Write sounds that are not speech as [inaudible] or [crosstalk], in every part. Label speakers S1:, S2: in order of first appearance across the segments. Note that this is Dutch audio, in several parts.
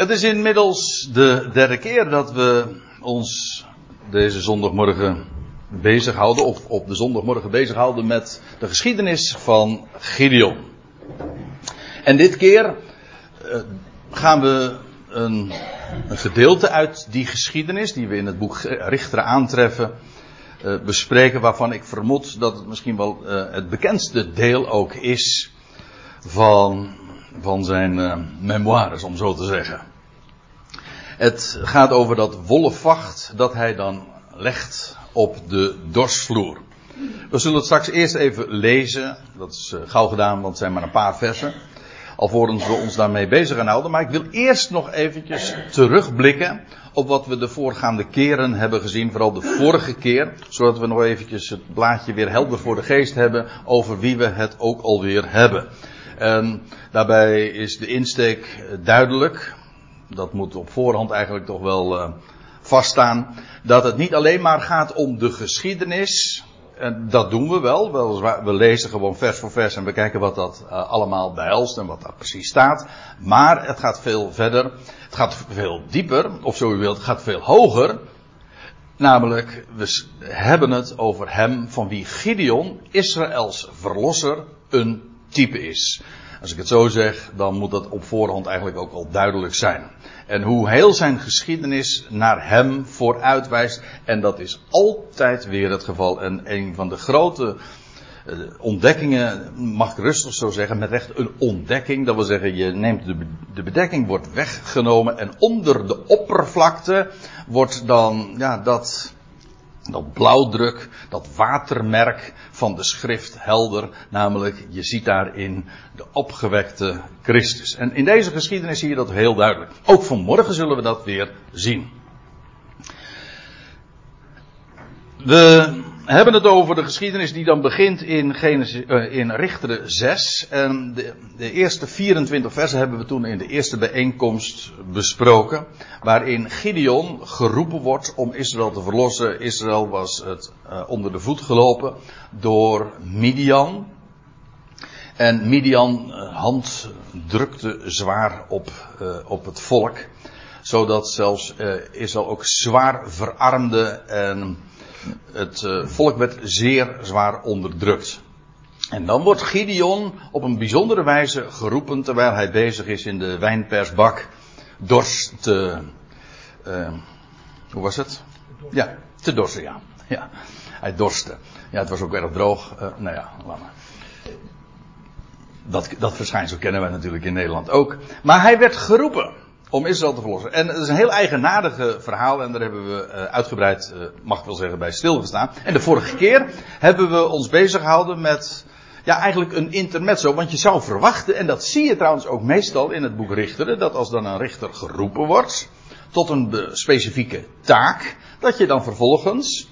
S1: Het is inmiddels de derde keer dat we ons deze zondagmorgen bezighouden, of op de zondagmorgen bezighouden met de geschiedenis van Gideon. En dit keer uh, gaan we een, een, gedeelte uit die geschiedenis, die we in het boek Richteren aantreffen, uh, bespreken, waarvan ik vermoed dat het misschien wel uh, het bekendste deel ook is van, van zijn memoires, om zo te zeggen. Het gaat over dat wollen vacht dat hij dan legt op de dorsvloer. We zullen het straks eerst even lezen. Dat is uh, gauw gedaan, want het zijn maar een paar versen. Alvorens we ons daarmee bezig gaan houden. Maar ik wil eerst nog eventjes terugblikken op wat we de voorgaande keren hebben gezien. Vooral de vorige keer. Zodat we nog eventjes het blaadje weer helder voor de geest hebben over wie we het ook alweer hebben. En daarbij is de insteek duidelijk dat moet op voorhand eigenlijk toch wel uh, vaststaan. Dat het niet alleen maar gaat om de geschiedenis. En dat doen we wel. We lezen gewoon vers voor vers en we kijken wat dat uh, allemaal behelst en wat daar precies staat. Maar het gaat veel verder. Het gaat veel dieper, of zo u wilt, het gaat veel hoger. Namelijk, we hebben het over hem van wie Gideon, Israëls verlosser, een type is. Als ik het zo zeg, dan moet dat op voorhand eigenlijk ook al duidelijk zijn. En hoe heel zijn geschiedenis naar hem vooruitwijst. En dat is altijd weer het geval. En een van de grote uh, ontdekkingen, mag ik rustig zo zeggen, met recht een ontdekking. Dat wil zeggen, je neemt de, de bedekking, wordt weggenomen. En onder de oppervlakte wordt dan, ja, dat dat blauwdruk, dat watermerk van de schrift helder. Namelijk, je ziet daarin de opgewekte Christus. En in deze geschiedenis zie je dat heel duidelijk. Ook vanmorgen zullen we dat weer zien. We hebben het over de geschiedenis die dan begint in, Genesis, uh, in Richteren 6. En de, de, eerste 24 versen hebben we toen in de eerste bijeenkomst besproken. Waarin Gideon geroepen wordt om Israël te verlossen. Israël was het uh, onder de voet gelopen door Midian. En Midian uh, hand drukte zwaar op, op het volk. Zodat zelfs Israël ook zwaar verarmde en het uh, volk werd zeer zwaar onderdrukt. En dan wordt Gideon op een bijzondere wijze geroepen terwijl hij bezig is in de wijnpersbak dorst te. Uh, hoe was het? Ja, te dorsen, ja. ja. Hij dorste. Ja, het was ook erg droog. Uh, nou ja, laat maar. Dat, dat verschijnsel kennen wij natuurlijk in Nederland ook. Maar hij werd geroepen om Israël te verlossen. En het is een heel eigenaardige verhaal en daar hebben we uh, uitgebreid, uh, mag ik wel zeggen, bij stilgestaan. En de vorige keer hebben we ons bezig gehouden met, ja, eigenlijk een intermezzo. Want je zou verwachten, en dat zie je trouwens ook meestal in het boek Richteren, dat als dan een richter geroepen wordt tot een specifieke taak, dat je dan vervolgens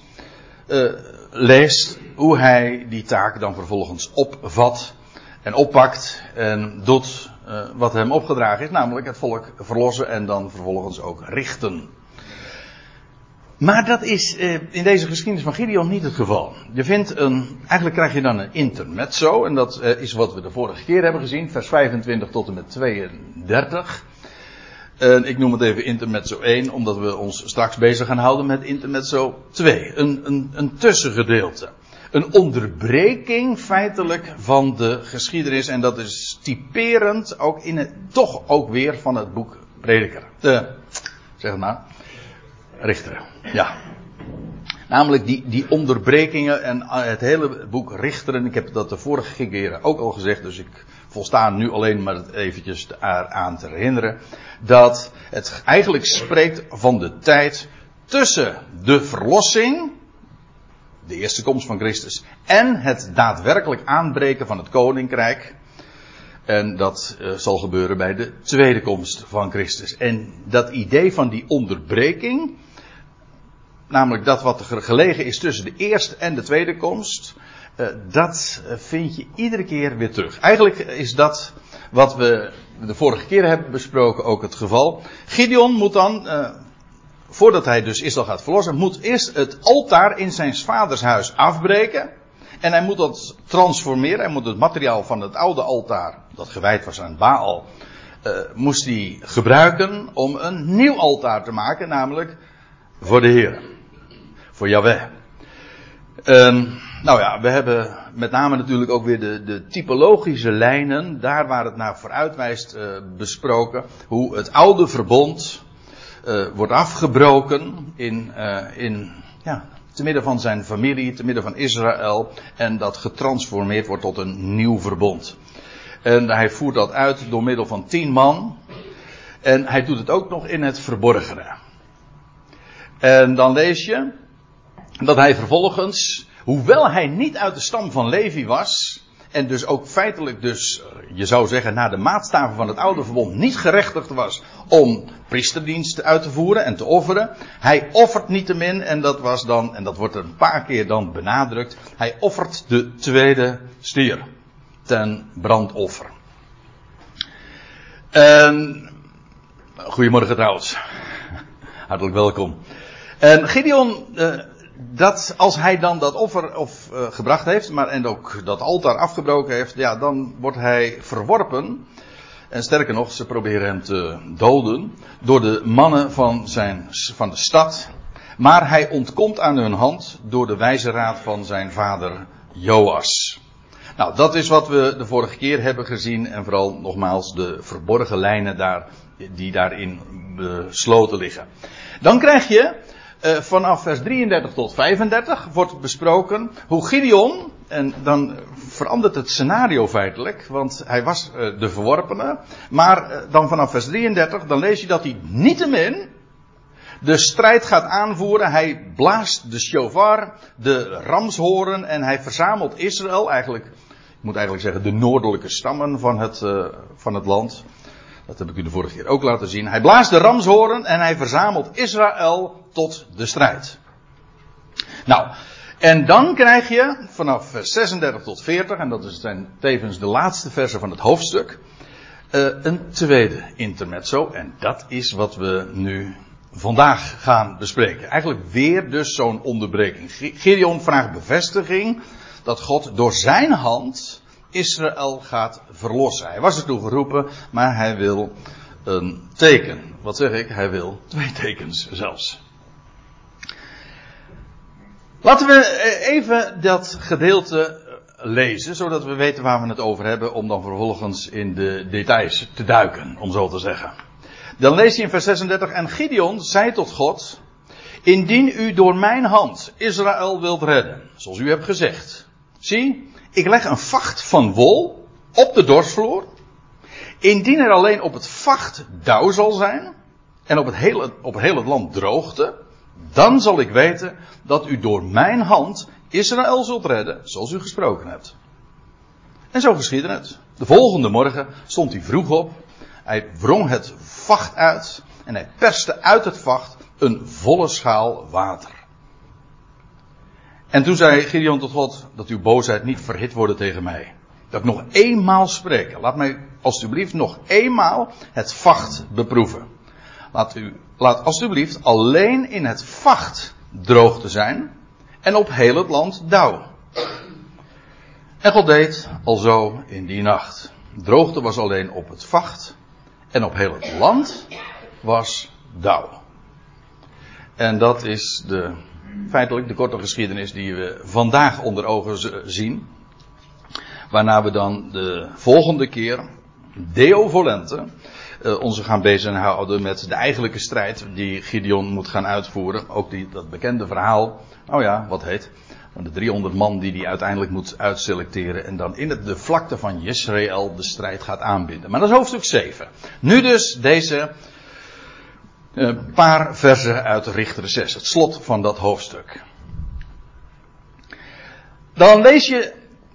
S1: uh, leest hoe hij die taak dan vervolgens opvat en oppakt en doet uh, wat hem opgedragen is, namelijk het volk verlossen en dan vervolgens ook richten. Maar dat is uh, in deze geschiedenis van Gideon niet het geval. Je vindt een, eigenlijk krijg je dan een intermezzo, en dat uh, is wat we de vorige keer hebben gezien, vers 25 tot en met 32. En ik noem het even intermezzo 1, omdat we ons straks bezig gaan houden met intermezzo 2. Een, een, een tussengedeelte een onderbreking feitelijk van de geschiedenis. En dat is typerend ook in het, toch ook weer van het boek Prediker. De, zeg maar. Richteren. Ja. Namelijk die, die onderbrekingen en het hele boek Richteren. Ik heb dat de vorige keren ook al gezegd, dus ik volsta nu alleen maar het eventjes aan te herinneren. Dat het eigenlijk spreekt van de tijd tussen de verlossing de eerste komst van Christus. En het daadwerkelijk aanbreken van het koninkrijk. En dat uh, zal gebeuren bij de tweede komst van Christus. En dat idee van die onderbreking. Namelijk dat wat er gelegen is tussen de eerste en de tweede komst. Uh, dat vind je iedere keer weer terug. Eigenlijk is dat wat we de vorige keer hebben besproken ook het geval. Gideon moet dan, voordat hij dus Israël gaat verlossen, moet eerst het altaar in zijn vaders huis afbreken. En hij moet dat transformeren. Hij moet het materiaal van het oude altaar, dat gewijd was aan Baal, uh, moest hij gebruiken om een nieuw altaar te maken, namelijk voor de Heer. Voor Yahweh. Uh, nou ja, we hebben met name natuurlijk ook weer de, de typologische lijnen, daar waar het naar vooruit wijst, uh, besproken. Hoe het oude verbond uh, wordt afgebroken in, in ja, te midden van zijn familie, te midden van Israël. En dat getransformeerd wordt tot een nieuw verbond. En hij voert dat uit door middel van tien man. En hij doet het ook nog in het verborgene. En dan lees je dat hij vervolgens, hoewel hij niet uit de stam van Levi was, en dus ook feitelijk dus, je zou zeggen, naar de maatstaven van het oude verbond niet gerechtigd was om priesterdiensten uit te voeren en te offeren. Hij offert niettemin, en dat was dan, en dat wordt er een paar keer dan benadrukt, hij offert de tweede stier ten brandoffer. En, goedemorgen trouwens. Hartelijk welkom. En Gideon, uh, dat als hij dan dat offer of, uh, gebracht heeft, maar en ook dat altaar afgebroken heeft, ja, dan wordt hij verworpen. En sterker nog, ze proberen hem te doden door de mannen van, zijn, van de stad. Maar hij ontkomt aan hun hand door de wijze raad van zijn vader Joas. Nou, dat is wat we de vorige keer hebben gezien en vooral nogmaals de verborgen lijnen daar, die daarin besloten liggen. Dan krijg je uh, vanaf vers 33 tot 35 wordt besproken hoe Gideon, en dan verandert het scenario feitelijk, want hij was uh, de verworpene, maar uh, dan vanaf vers 33, dan lees je dat hij niettemin de strijd gaat aanvoeren. Hij blaast de shofar, de ramshoren en hij verzamelt Israël, eigenlijk, ik moet eigenlijk zeggen de noordelijke stammen van het, van het land. Dat heb ik u de vorige keer ook laten zien. Hij blaast de ramshoren en hij verzamelt Israël tot de strijd. Nou, en dan krijg je vanaf vers 36 tot 40, en dat zijn tevens de laatste versen van het hoofdstuk, uh, een tweede intermezzo. En dat is wat we nu vandaag gaan bespreken. Eigenlijk weer dus zo'n onderbreking. Gideon vraagt bevestiging dat God door zijn hand Israël gaat verlossen. Hij was ertoe geroepen, maar hij wil een teken. Wat zeg ik? Hij wil twee tekens zelfs. Laten we even dat gedeelte lezen, zodat we weten waar we het over hebben, om dan vervolgens in de details te duiken, om zo te zeggen. Dan lees je in vers 36, en Gideon zei tot God, indien u door mijn hand Israël wilt redden, zoals u hebt gezegd, zie, ik leg een vacht van wol op de dorsvloer. Indien er alleen op het vacht dauw zal zijn. En op het hele, op land droogte. Dan zal ik weten dat u door mijn hand Israël zult redden. Zoals u gesproken hebt. En zo geschiedde het. De volgende morgen stond hij vroeg op. Hij wrong het vacht uit. En hij perste uit het vacht een volle schaal water. En toen zei Gideon tot God, dat uw boosheid niet verhit worden tegen mij. Dat ik nog eenmaal spreken. Laat mij alstublieft nog eenmaal het vacht beproeven. Laat u, laat alstublieft alleen in het vacht droog te zijn. En op heel het land dauw. En God deed alzo in die nacht. Droogte was alleen op het vacht. En op heel het land was dauw. En dat is de feitelijk de korte geschiedenis die we vandaag onder ogen zien. Waarna we dan de volgende keer, Deo Volente, uh, onze gaan bezighouden met de eigenlijke strijd die Gideon moet gaan uitvoeren. Ook die, dat bekende verhaal, nou ja, wat heet, van de 300 man die hij uiteindelijk moet uitselecteren. En dan in het, de vlakte van Jezreel de strijd gaat aanbinden. Maar dat is hoofdstuk 7. Nu dus deze een paar versen uit Richter 6, het slot van dat hoofdstuk. Dan lees je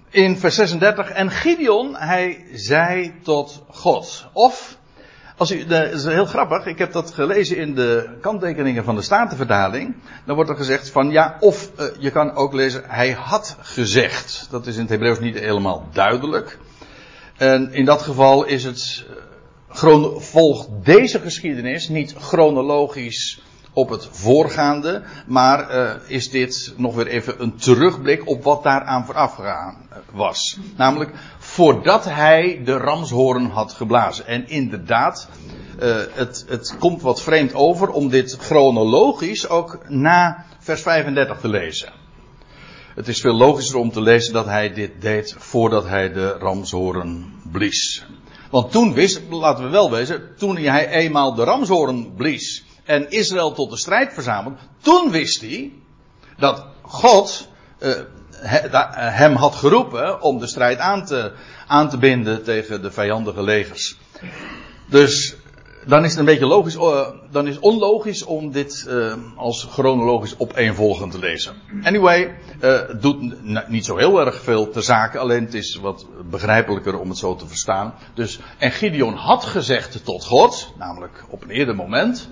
S1: in vers 36, en Gideon, hij zei tot God. Of, als u, dat is heel grappig, ik heb dat gelezen in de kanttekeningen van de Statenvertaling. Dan wordt er gezegd van, ja, of uh, je kan ook lezen, hij had gezegd. Dat is in het Hebreeuws niet helemaal duidelijk. En in dat geval is het volgt deze geschiedenis niet chronologisch op het voorgaande, maar uh, is dit nog weer even een terugblik op wat daaraan voorafgegaan was. Namelijk voordat hij de ramshoorn had geblazen. En inderdaad, uh, het, het komt wat vreemd over om dit chronologisch ook na vers 35 te lezen. Het is veel logischer om te lezen dat hij dit deed voordat hij de ramshoorn blies. Want toen wist, laten we wel wezen, toen hij eenmaal de ramshoorn blies en Israël tot de strijd verzamelde, toen wist hij dat God uh, hem had geroepen om de strijd aan te, aan te binden tegen de vijandige legers. Dus dan is het een beetje logisch, uh, dan is onlogisch om dit uh, als chronologisch opeenvolgend te lezen. Anyway, uh, het doet niet zo heel erg veel ter zake, alleen het is wat begrijpelijker om het zo te verstaan. Dus, en Gideon had gezegd tot God, namelijk op een eerder moment.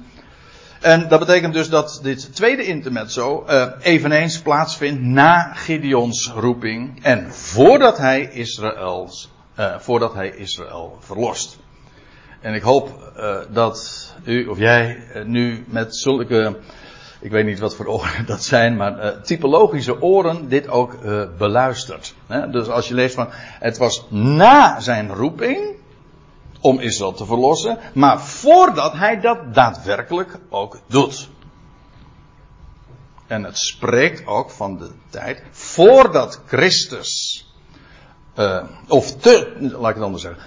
S1: En dat betekent dus dat dit tweede intermezzo eveneens plaatsvindt na Gideons roeping en voordat hij Israëls, voordat hij Israël verlost. En ik hoop uh, dat u of jij uh, nu met zulke, ik weet niet wat voor oren [laughs] dat zijn, maar uh, typologische oren dit ook beluistert. Hè? Dus als je leest van, het was na zijn roeping om Israël te verlossen, maar voordat hij dat daadwerkelijk ook doet. En het spreekt ook van de tijd voordat Christus, of te, laat ik het anders zeggen,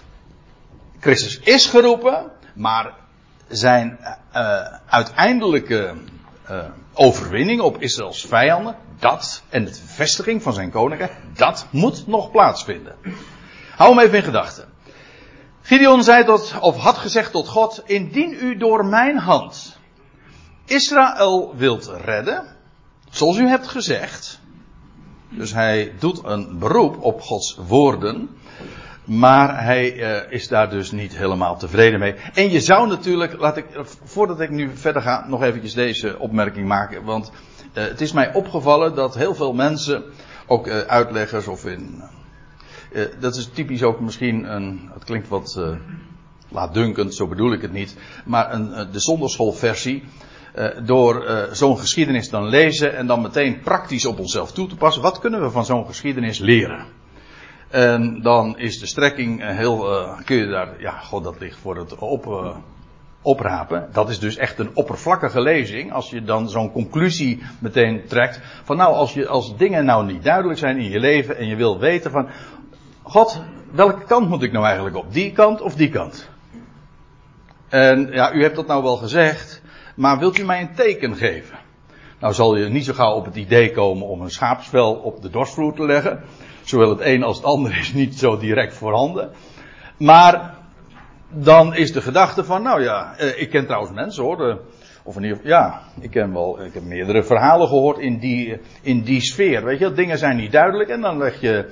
S1: Christus is geroepen, maar zijn uh, uiteindelijke uh, overwinning op Israëls vijanden, dat en de vestiging van zijn koninkrijk, dat moet nog plaatsvinden. Hou hem even in gedachten. Gideon zei tot, of had gezegd tot God, indien u door mijn hand Israël wilt redden, zoals u hebt gezegd, dus hij doet een beroep op Gods woorden, maar hij uh, is daar dus niet helemaal tevreden mee. En je zou natuurlijk, laat ik, voordat ik nu verder ga, nog eventjes deze opmerking maken. Want uh, het is mij opgevallen dat heel veel mensen, ook uh, uitleggers of in. dat is typisch ook misschien een, het klinkt wat laatdunkend, zo bedoel ik het niet. Maar een, de zonderschoolversie. door zo'n geschiedenis dan lezen en dan meteen praktisch op onszelf toe te passen. Wat kunnen we van zo'n geschiedenis leren? En dan is de strekking heel, uh, kun je daar, ja, god, dat ligt voor het op, uh, oprapen. Dat is dus echt een oppervlakkige lezing. Als je dan zo'n conclusie meteen trekt. Van nou, als, je, als dingen nou niet duidelijk zijn in je leven en je wil weten van, God, welke kant moet ik nou eigenlijk op? Die kant of die kant? En ja, u hebt dat nou wel gezegd, maar wilt u mij een teken geven? Nou zal je niet zo gauw op het idee komen om een schaapsvel op de dorsvloer te leggen. Zowel het een als het ander is niet zo direct voorhanden. Maar dan is de gedachte van, nou ja, eh, ik ken trouwens mensen hoor. De, of in ieder geval, ja, ik ken wel, ik heb meerdere verhalen gehoord in die, in die sfeer. Weet je, dingen zijn niet duidelijk en dan leg je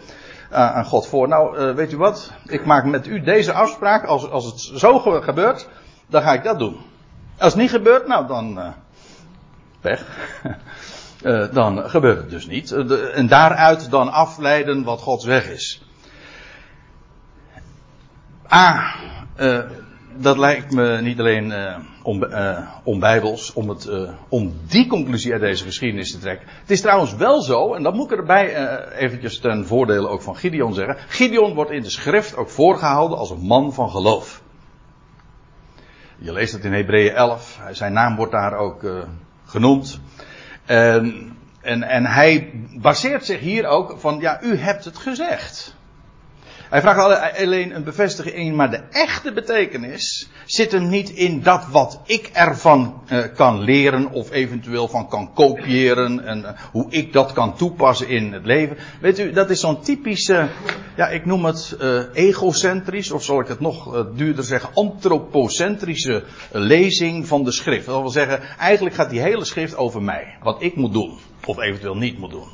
S1: aan God voor. Nou, weet u wat, ik maak met u deze afspraak. Als, als het zo gebeurt, dan ga ik dat doen. Als het niet gebeurt, nou dan, uh, pech. [laughs] Uh, dan gebeurt het dus niet. Uh, en daaruit dan afleiden wat Gods weg is. A, uh, dat lijkt me niet alleen om, het, om die conclusie uit deze geschiedenis te trekken. Het is trouwens wel zo, en dat moet ik erbij eventjes ten voordele ook van Gideon zeggen. Gideon wordt in de schrift ook voorgehouden als een man van geloof. Je leest het in Hebreeën 11. Zijn naam wordt daar ook genoemd. En, en, en hij baseert zich hier ook van, ja, u hebt het gezegd. Hij vraagt alleen een bevestiging in, maar de echte betekenis zit hem niet in dat wat ik ervan uh, kan leren of eventueel van kan kopiëren en uh, hoe ik dat kan toepassen in het leven. Weet u, dat is zo'n typische, ja, ik noem het uh, egocentrisch, of zal ik het nog duurder zeggen, antropocentrische lezing van de schrift. Dat wil zeggen, eigenlijk gaat die hele schrift over mij, wat ik moet doen, of eventueel niet moet doen.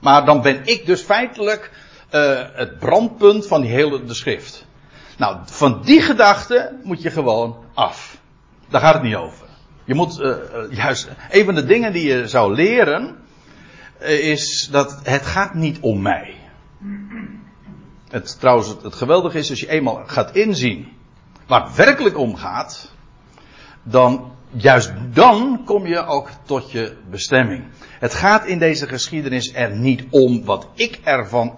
S1: Maar dan ben ik dus feitelijk uh, het brandpunt van die hele de schrift. Nou, van die gedachte moet je gewoon af. Daar gaat het niet over. Je moet uh, juist, een van de dingen die je zou leren, is dat het gaat niet om mij. Het, trouwens, het, het geweldige is als je eenmaal gaat inzien waar het werkelijk om gaat, dan, juist dan kom je ook tot je bestemming. Het gaat in deze geschiedenis er niet om wat ik ervan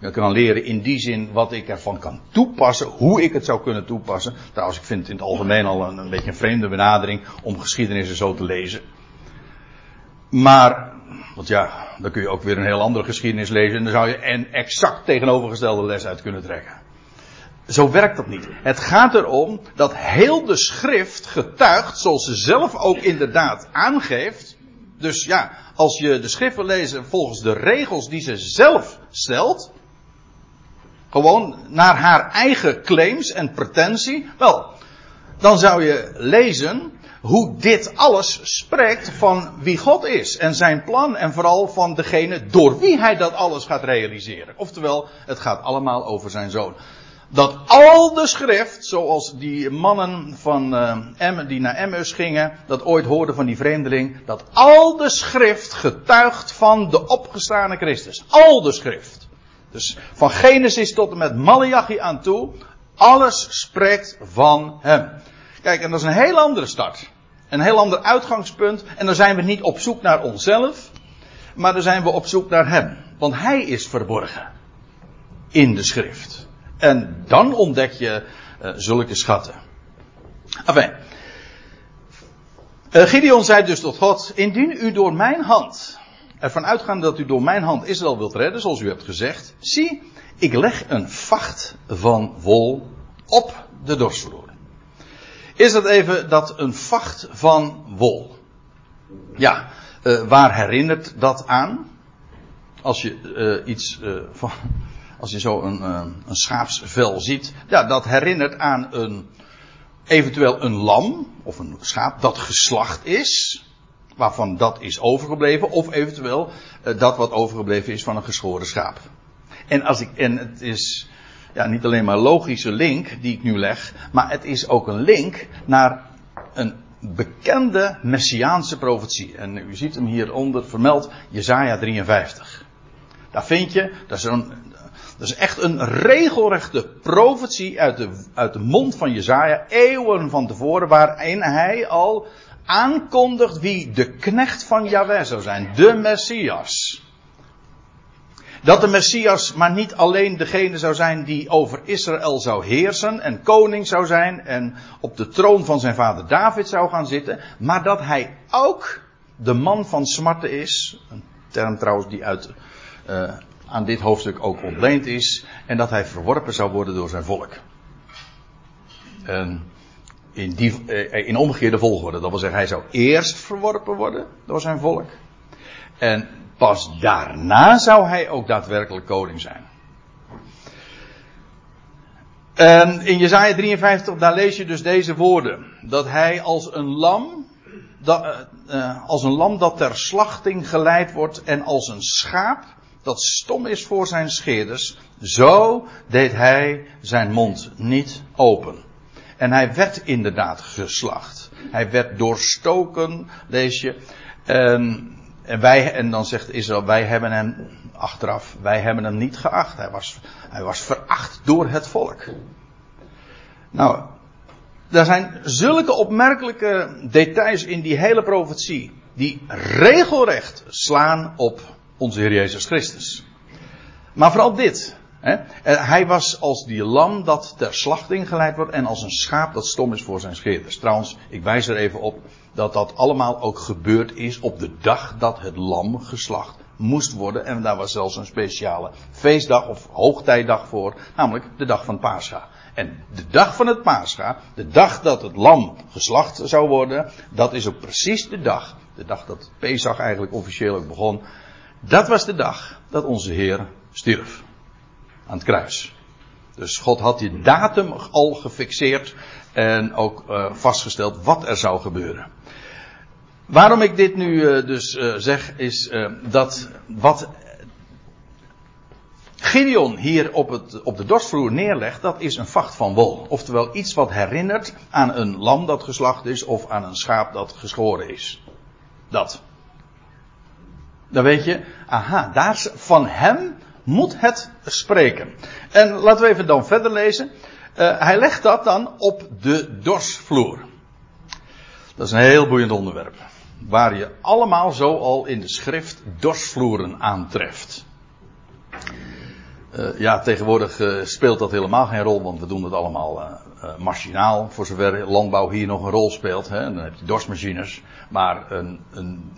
S1: kan leren in die zin wat ik ervan kan toepassen, hoe ik het zou kunnen toepassen. Trouwens, ik vind het in het algemeen al een, een beetje een vreemde benadering om geschiedenissen zo te lezen. Maar, want ja, dan kun je ook weer een heel andere geschiedenis lezen en dan zou je een exact tegenovergestelde les uit kunnen trekken. Zo werkt dat niet. Het gaat erom dat heel de schrift getuigt, zoals ze zelf ook inderdaad aangeeft. Dus ja, als je de schrift wil lezen volgens de regels die ze zelf stelt, gewoon naar haar eigen claims en pretentie, wel, dan zou je lezen hoe dit alles spreekt van wie God is en zijn plan en vooral van degene door wie hij dat alles gaat realiseren. Oftewel, het gaat allemaal over zijn zoon dat al de schrift, zoals die mannen van uh, die naar Emmaus gingen, dat ooit hoorden van die vreemdeling, dat al de schrift getuigt van de opgestane Christus. Al de schrift. Dus van Genesis tot en met Malachi aan toe, alles spreekt van hem. Kijk, en dat is een heel andere start. Een heel ander uitgangspunt. En dan zijn we niet op zoek naar onszelf, maar dan zijn we op zoek naar hem. Want hij is verborgen in de schrift. En dan ontdek je uh, zulke schatten. Enfin. Uh, Gideon zei dus tot God: Indien u door mijn hand, ervan uitgaande dat u door mijn hand Israël wilt redden, zoals u hebt gezegd, zie, ik leg een vacht van wol op de dorsvloer. Is dat even dat een vacht van wol? Ja, uh, waar herinnert dat aan? Als je iets van als je zo een, eh, een schaapsvel ziet, ja, dat herinnert aan een, eventueel een lam of een schaap dat geslacht is, waarvan dat is overgebleven, of eventueel uh, dat wat overgebleven is van een geschoren schaap. En, als ik, en het is ja, niet alleen maar logische link die ik nu leg, maar het is ook een link naar een bekende messiaanse profetie. En u ziet hem hieronder vermeld, Jezaja 53. Daar vind je, dat is dat is echt een regelrechte profetie uit de, uit de mond van Jezaja, eeuwen van tevoren, waarin hij al aankondigt wie de knecht van Yahweh zou zijn, de Messias. Dat de Messias maar niet alleen degene zou zijn die over Israël zou heersen en koning zou zijn en op de troon van zijn vader David zou gaan zitten, maar dat hij ook de man van smarten is, een term trouwens die uit uh, aan dit hoofdstuk ook ontleend is. En dat hij verworpen zou worden door zijn volk. En in, eh, in omgekeerde volgorde. Dat wil zeggen, hij zou eerst verworpen worden door zijn volk. En pas daarna zou hij ook daadwerkelijk koning zijn. En in Jezaja 53, daar lees je dus deze woorden. Dat hij als een lam, dat, uh, als een lam dat ter slachting geleid wordt en als een schaap dat stom is voor zijn scheerders, zo deed hij zijn mond niet open. En hij werd inderdaad geslacht. Hij werd doorstoken, lees je. En, en, wij, en dan zegt Israël, wij hebben hem achteraf, wij hebben hem niet geacht. Hij was, hij was veracht door het volk. Nou, er zijn zulke opmerkelijke details in die hele profetie, die regelrecht slaan op onze Heer Jezus Christus. Maar vooral dit. Hij was als die lam dat ter slachting geleid wordt en als een schaap dat stom is voor zijn scheerders. Trouwens, ik wijs er even op dat dat allemaal ook gebeurd is op de dag dat het lam geslacht moest worden. En daar was zelfs een speciale feestdag of hoogtijdag voor, namelijk de dag van Pascha. En de dag van het Pascha, de dag dat het lam geslacht zou worden, dat is ook precies de dag, de dag dat Pesach eigenlijk officieel ook begon, dat was de dag dat onze Heer stierf. Aan het kruis. Dus God had die datum al gefixeerd en ook uh, vastgesteld wat er zou gebeuren. Waarom ik dit nu uh, dus uh, zeg, is dat wat Gideon hier op, het, op de dorstvloer neerlegt, dat is een vacht van wol. Oftewel iets wat herinnert aan een lam dat geslacht is of aan een schaap dat geschoren is. Dat. Dan weet je, aha, daar, van hem moet het spreken. En laten we even dan verder lezen. Uh, hij legt dat dan op de dorsvloer. Dat is een heel boeiend onderwerp. Waar je allemaal zo al in de schrift dorsvloeren aantreft. Uh, ja, tegenwoordig uh, speelt dat helemaal geen rol, want we doen het allemaal machinaal. Voor zover landbouw hier nog een rol speelt. Hè, dan heb je dorsmachines. Maar een, een,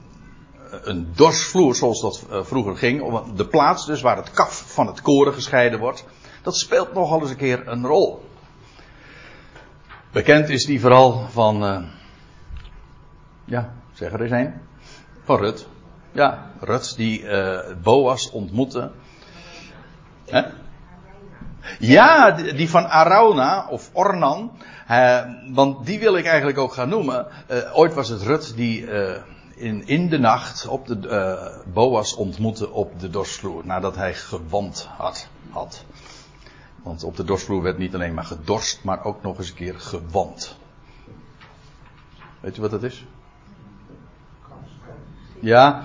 S1: een dorsvloer, zoals dat vroeger ging, de plaats dus waar het kaf van het koren gescheiden wordt, dat speelt nogal eens een keer een rol. Bekend is die vooral van, ja, zeg er eens een, van Rut. Ja, Rut die Boas ontmoette? Ja, die van Arauna of Ornan. Uh, want die wil ik eigenlijk ook gaan noemen. Uh, ooit was het Rut die uh, in, in de nacht op de Boas ontmoette op de dorsvloer. Nadat hij gewand had, had. Want op de dorsvloer werd niet alleen maar gedorst, maar ook nog eens een keer gewand. Weet je wat dat is? Ja,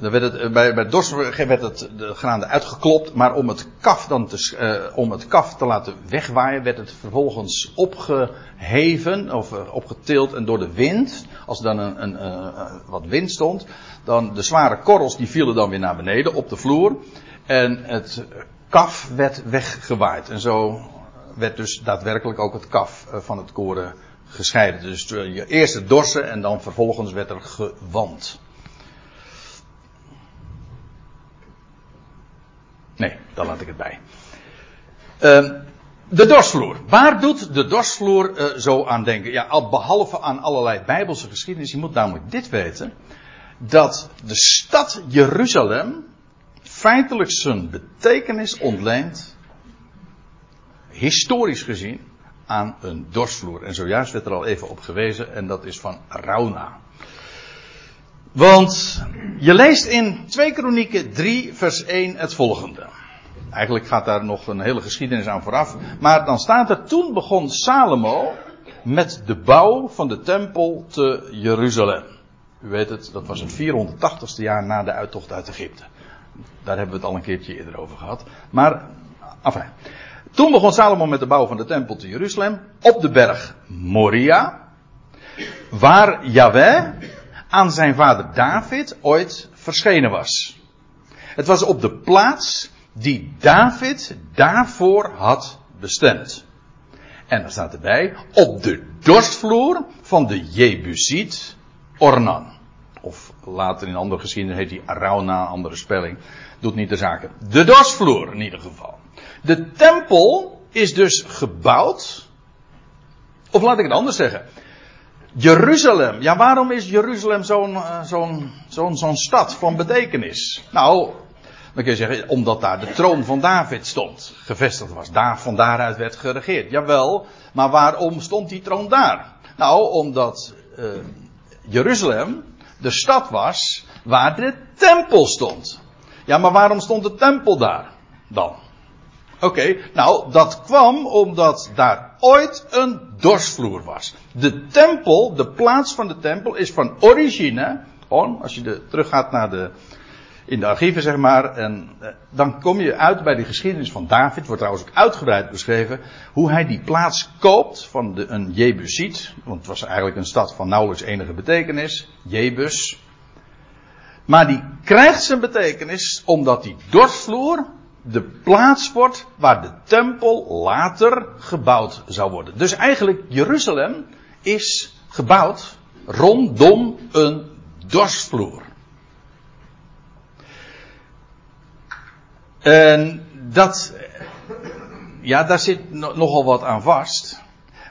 S1: dan werd het, eh, bij, bij Dos werd het de graan uitgeklopt, maar om het kaf dan te, uh, om het kaf te laten wegwaaien, werd het vervolgens opgeheven of opgetild en door de wind, als er dan een, een, uh, wat wind stond, dan de zware korrels die vielen dan weer naar beneden op de vloer en het kaf werd weggewaaid. En zo werd dus daadwerkelijk ook het kaf van het koren gescheiden. Dus je eerst het dorsen en dan vervolgens werd er gewand. Nee, daar laat ik het bij. Uh, de dorsvloer. Waar doet de dorsvloer uh, zo aan denken? Ja, al behalve aan allerlei bijbelse geschiedenis. Je moet namelijk dit weten. Dat de stad Jeruzalem feitelijk zijn betekenis ontleent. Historisch gezien aan een dorsvloer. En zojuist werd er al even op gewezen. En dat is van Rauna. Want je leest in 2 Kronieken 3 vers 1 het volgende. Eigenlijk gaat daar nog een hele geschiedenis aan vooraf. Maar dan staat er, toen begon Salomo met de bouw van de tempel te Jeruzalem. U weet het, dat was het 480ste jaar na de uittocht uit Egypte. Daar hebben we het al een keertje eerder over gehad. Maar, enfin. Toen begon Salomo met de bouw van de tempel te Jeruzalem. Op de berg Moria. Waar Yahweh aan zijn vader David ooit verschenen was. Het was op de plaats die David daarvoor had bestemd. En er staat erbij, op de dorstvloer van de Jebusiet Ornan. Of later in andere geschiedenis heet die Arauna, andere spelling. Doet niet de zaken. De dorstvloer in ieder geval. De tempel is dus gebouwd. Of laat ik het anders zeggen. Jeruzalem. Ja, waarom is Jeruzalem zo'n uh, zo'n zo'n zo'n stad van betekenis? Nou, dan kun je zeggen, omdat daar de troon van David stond, gevestigd was. Daar, van daaruit werd geregeerd. Jawel, maar waarom stond die troon daar? Nou, omdat uh, Jeruzalem de stad was waar de tempel stond. Ja, maar waarom stond de tempel daar dan? Oké, nou, dat kwam omdat daar ooit een dorsvloer was. De tempel, de plaats van de tempel, is van origine, als je teruggaat naar de, in de archieven zeg maar, en eh, dan kom je uit bij de geschiedenis van David, wordt trouwens ook uitgebreid beschreven, hoe hij die plaats koopt van de, een Jebusiet, want het was eigenlijk een stad van nauwelijks enige betekenis, Jebus. Maar die krijgt zijn betekenis omdat die dorsvloer de plaats wordt waar de tempel later gebouwd zou worden. Dus eigenlijk Jeruzalem is gebouwd rondom een dorsvloer. En dat, ja, daar zit nogal wat aan vast.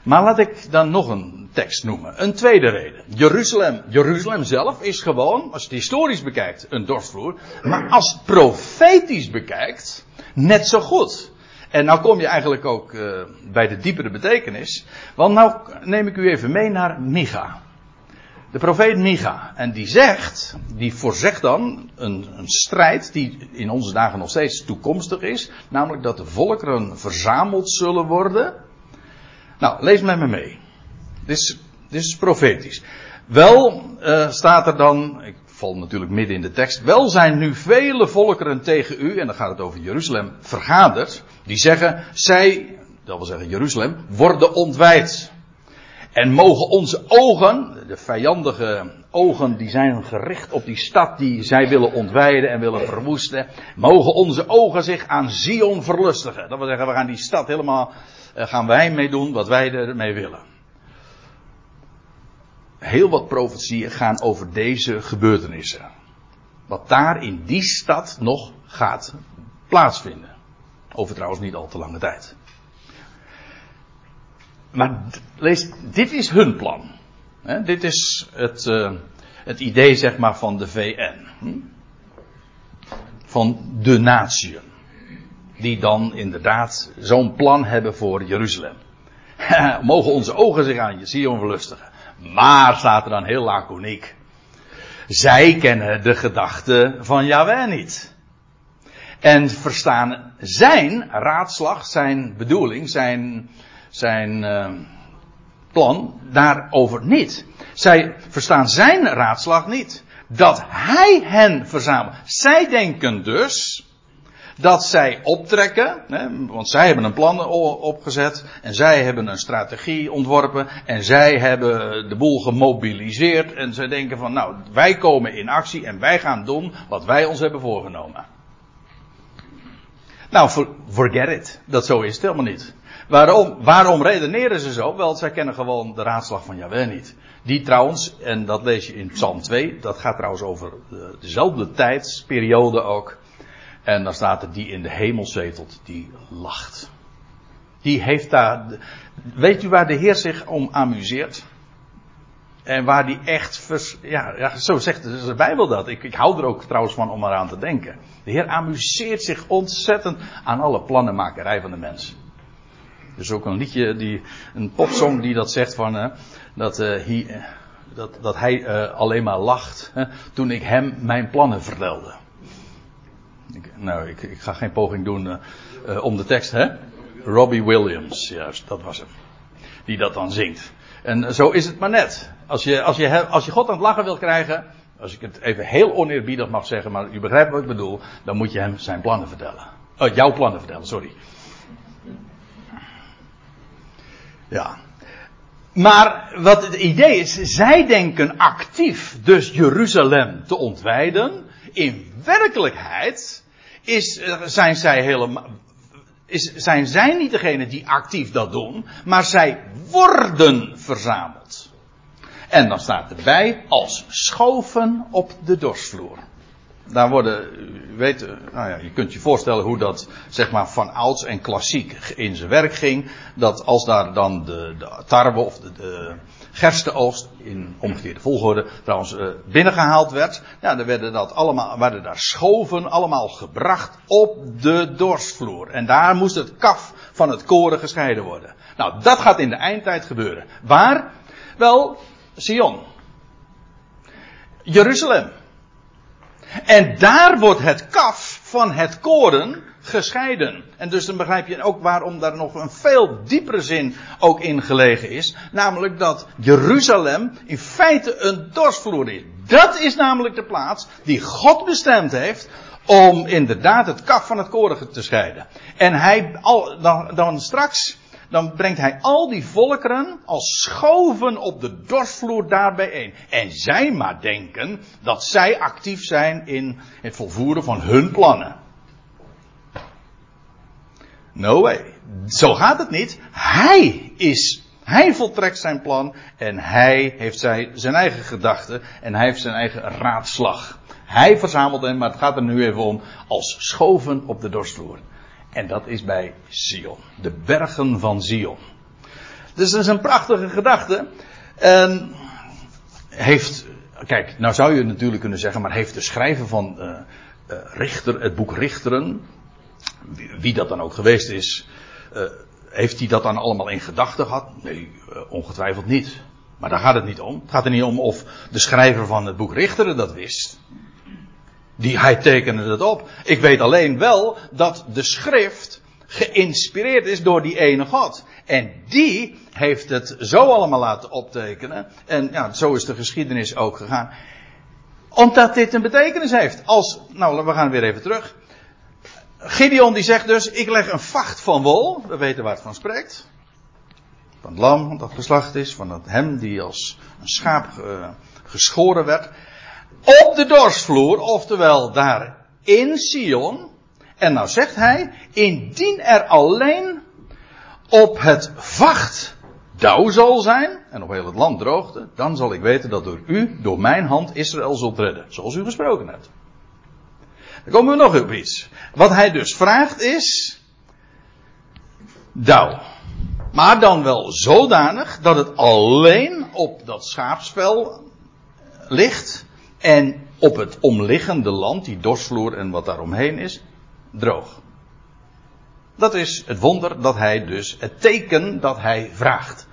S1: Maar laat ik dan nog een tekst noemen. Een tweede reden. Jeruzalem, Jeruzalem zelf is gewoon, als je het historisch bekijkt, een dorsvloer. Maar als profetisch bekijkt, net zo goed. En nou kom je eigenlijk ook uh, bij de diepere betekenis. Want nou neem ik u even mee naar Micha. De profeet Micha. En die zegt, die voorzegt dan een, een, strijd die in onze dagen nog steeds toekomstig is. Namelijk dat de volkeren verzameld zullen worden. Nou, lees met me mee. Dit is, dit is profetisch. Wel uh, staat er dan, ik val natuurlijk midden in de tekst. Wel zijn nu vele volkeren tegen u, en dan gaat het over Jeruzalem, vergaderd. Die zeggen, zij, dat wil zeggen Jeruzalem, worden ontwijd. En mogen onze ogen, de vijandige ogen die zijn gericht op die stad die zij willen ontwijden en willen verwoesten. Mogen onze ogen zich aan Zion verlustigen. Dat wil zeggen, we gaan die stad helemaal, eh, gaan wij mee doen wat wij ermee willen. Heel wat profetieën gaan over deze gebeurtenissen. Wat daar in die stad nog gaat plaatsvinden. Over trouwens niet al te lange tijd. Maar lees, dit is hun plan. dit is het, uh, het idee, zeg maar, van de VN. Hm? Van de natieën. Die dan inderdaad zo'n plan hebben voor Jeruzalem. [laughs] Mogen onze ogen zich aan Sion verlustigen. Maar staat er dan heel laconiek. Zij kennen de gedachten van Yahweh niet. En verstaan zijn raadslag, zijn bedoeling, zijn, zijn uh, plan daarover niet. Zij verstaan zijn raadslag niet. Dat hij hen verzamelt. Zij denken dus dat zij optrekken, hè, want zij hebben een plan opgezet en zij hebben een strategie ontworpen en zij hebben de boel gemobiliseerd en zij denken van nou wij komen in actie en wij gaan doen wat wij ons hebben voorgenomen. Nou, forget it. Dat zo is het helemaal niet. Waarom, waarom redeneren ze zo? Wel, zij kennen gewoon de raadslag van Jawel niet. Die trouwens, en dat lees je in Psalm 2, dat gaat trouwens over dezelfde tijdsperiode ook. En dan staat er die in de hemel zetelt, die lacht. Die heeft daar, weet u waar de Heer zich om amuseert? En waar die echt, ja, ja, zo zegt de Bijbel dat. Ik, ik hou er ook trouwens van om eraan te denken. De Heer amuseert zich ontzettend aan alle plannenmakerij van de mens. Er is ook een liedje, die, een popsong die dat zegt van, uh, dat, uh, hij, dat, dat hij alleen maar lacht toen ik hem mijn plannen vertelde. Nou, ik, ik, ga geen poging doen om de tekst, hè? Robbie Williams, juist, dat was hem. Die dat dan zingt. En zo is het maar net. Als je, als je, als je God aan het lachen wil krijgen, als ik het even heel oneerbiedig mag zeggen, maar u begrijpt wat ik bedoel, dan moet je hem zijn plannen vertellen. Oh, jouw plannen vertellen, sorry. Ja. Maar wat het idee is, zij denken actief dus Jeruzalem te ontwijden. In werkelijkheid is, eh, zijn zij helemaal, is, zijn zij niet degene die actief dat doen, maar zij worden verzameld. En dan staat erbij als schoven op de dorsvloer. Daar worden, u weet, nou ja, je kunt je voorstellen hoe dat zeg maar van ouds en klassiek in zijn werk ging. Dat als daar dan de, de tarwe of de, de gerstenoogst in omgekeerde volgorde trouwens uh, binnengehaald werd. Ja, dan werden dat allemaal, werden daar schoven allemaal gebracht op de dorsvloer. En daar moest het kaf van het koren gescheiden worden. Nou, dat gaat in de eindtijd gebeuren. Waar? Wel, Sion. Jeruzalem. En daar wordt het kaf van het koren gescheiden. En dus dan begrijp je ook waarom daar nog een veel diepere zin ook in gelegen is. Namelijk dat Jeruzalem in feite een dorsvloer is. Dat is namelijk de plaats die God bestemd heeft om inderdaad het kaf van het koren te scheiden. En hij, al, dan, dan straks dan brengt hij al die volkeren als schoven op de dorsvloer daar bijeen. En zij maar denken dat zij actief zijn in het volvoeren van hun plannen. No way. Zo gaat het niet. Hij is, hij voltrekt zijn plan en hij heeft zijn eigen gedachten en hij heeft zijn eigen raadslag. Hij verzamelt hen, maar het gaat er nu even om, als schoven op de dorstvloer. En dat is bij Zion. De bergen van Zion. Dus dat is een prachtige gedachte. Heeft, kijk, nou zou je natuurlijk kunnen zeggen, maar heeft de schrijver van uh, uh, Richter, het boek Richteren, wie, dat dan ook geweest is, uh, heeft hij dat dan allemaal in gedachten gehad? Nee, ongetwijfeld niet. Maar daar gaat het niet om. Het gaat er niet om of de schrijver van het boek Richteren dat wist. Die, hij tekende het op. Ik weet alleen wel dat de schrift geïnspireerd is door die ene God. En die heeft het zo allemaal laten optekenen. En ja, zo is de geschiedenis ook gegaan. Omdat dit een betekenis heeft. Als, nou, we gaan weer even terug. Gideon die zegt dus, ik leg een vacht van wol. We weten waar het van spreekt. van het lam dat geslacht is, van het hem die als een schaap uh, geschoren werd, op de dorsvloer, oftewel daar in Sion. En nou zegt hij, indien er alleen op het vacht dauw zal zijn en op heel het land droogte, dan zal ik weten dat door u, door mijn hand, Israël zult redden, zoals u gesproken hebt. Dan komen we nog op iets. Wat hij dus vraagt is, dauw. Maar dan wel zodanig dat het alleen op dat schaapsvel ligt en op het omliggende land, die dorsvloer en wat daaromheen is, droog. Dat is het wonder dat hij dus, het teken dat hij vraagt.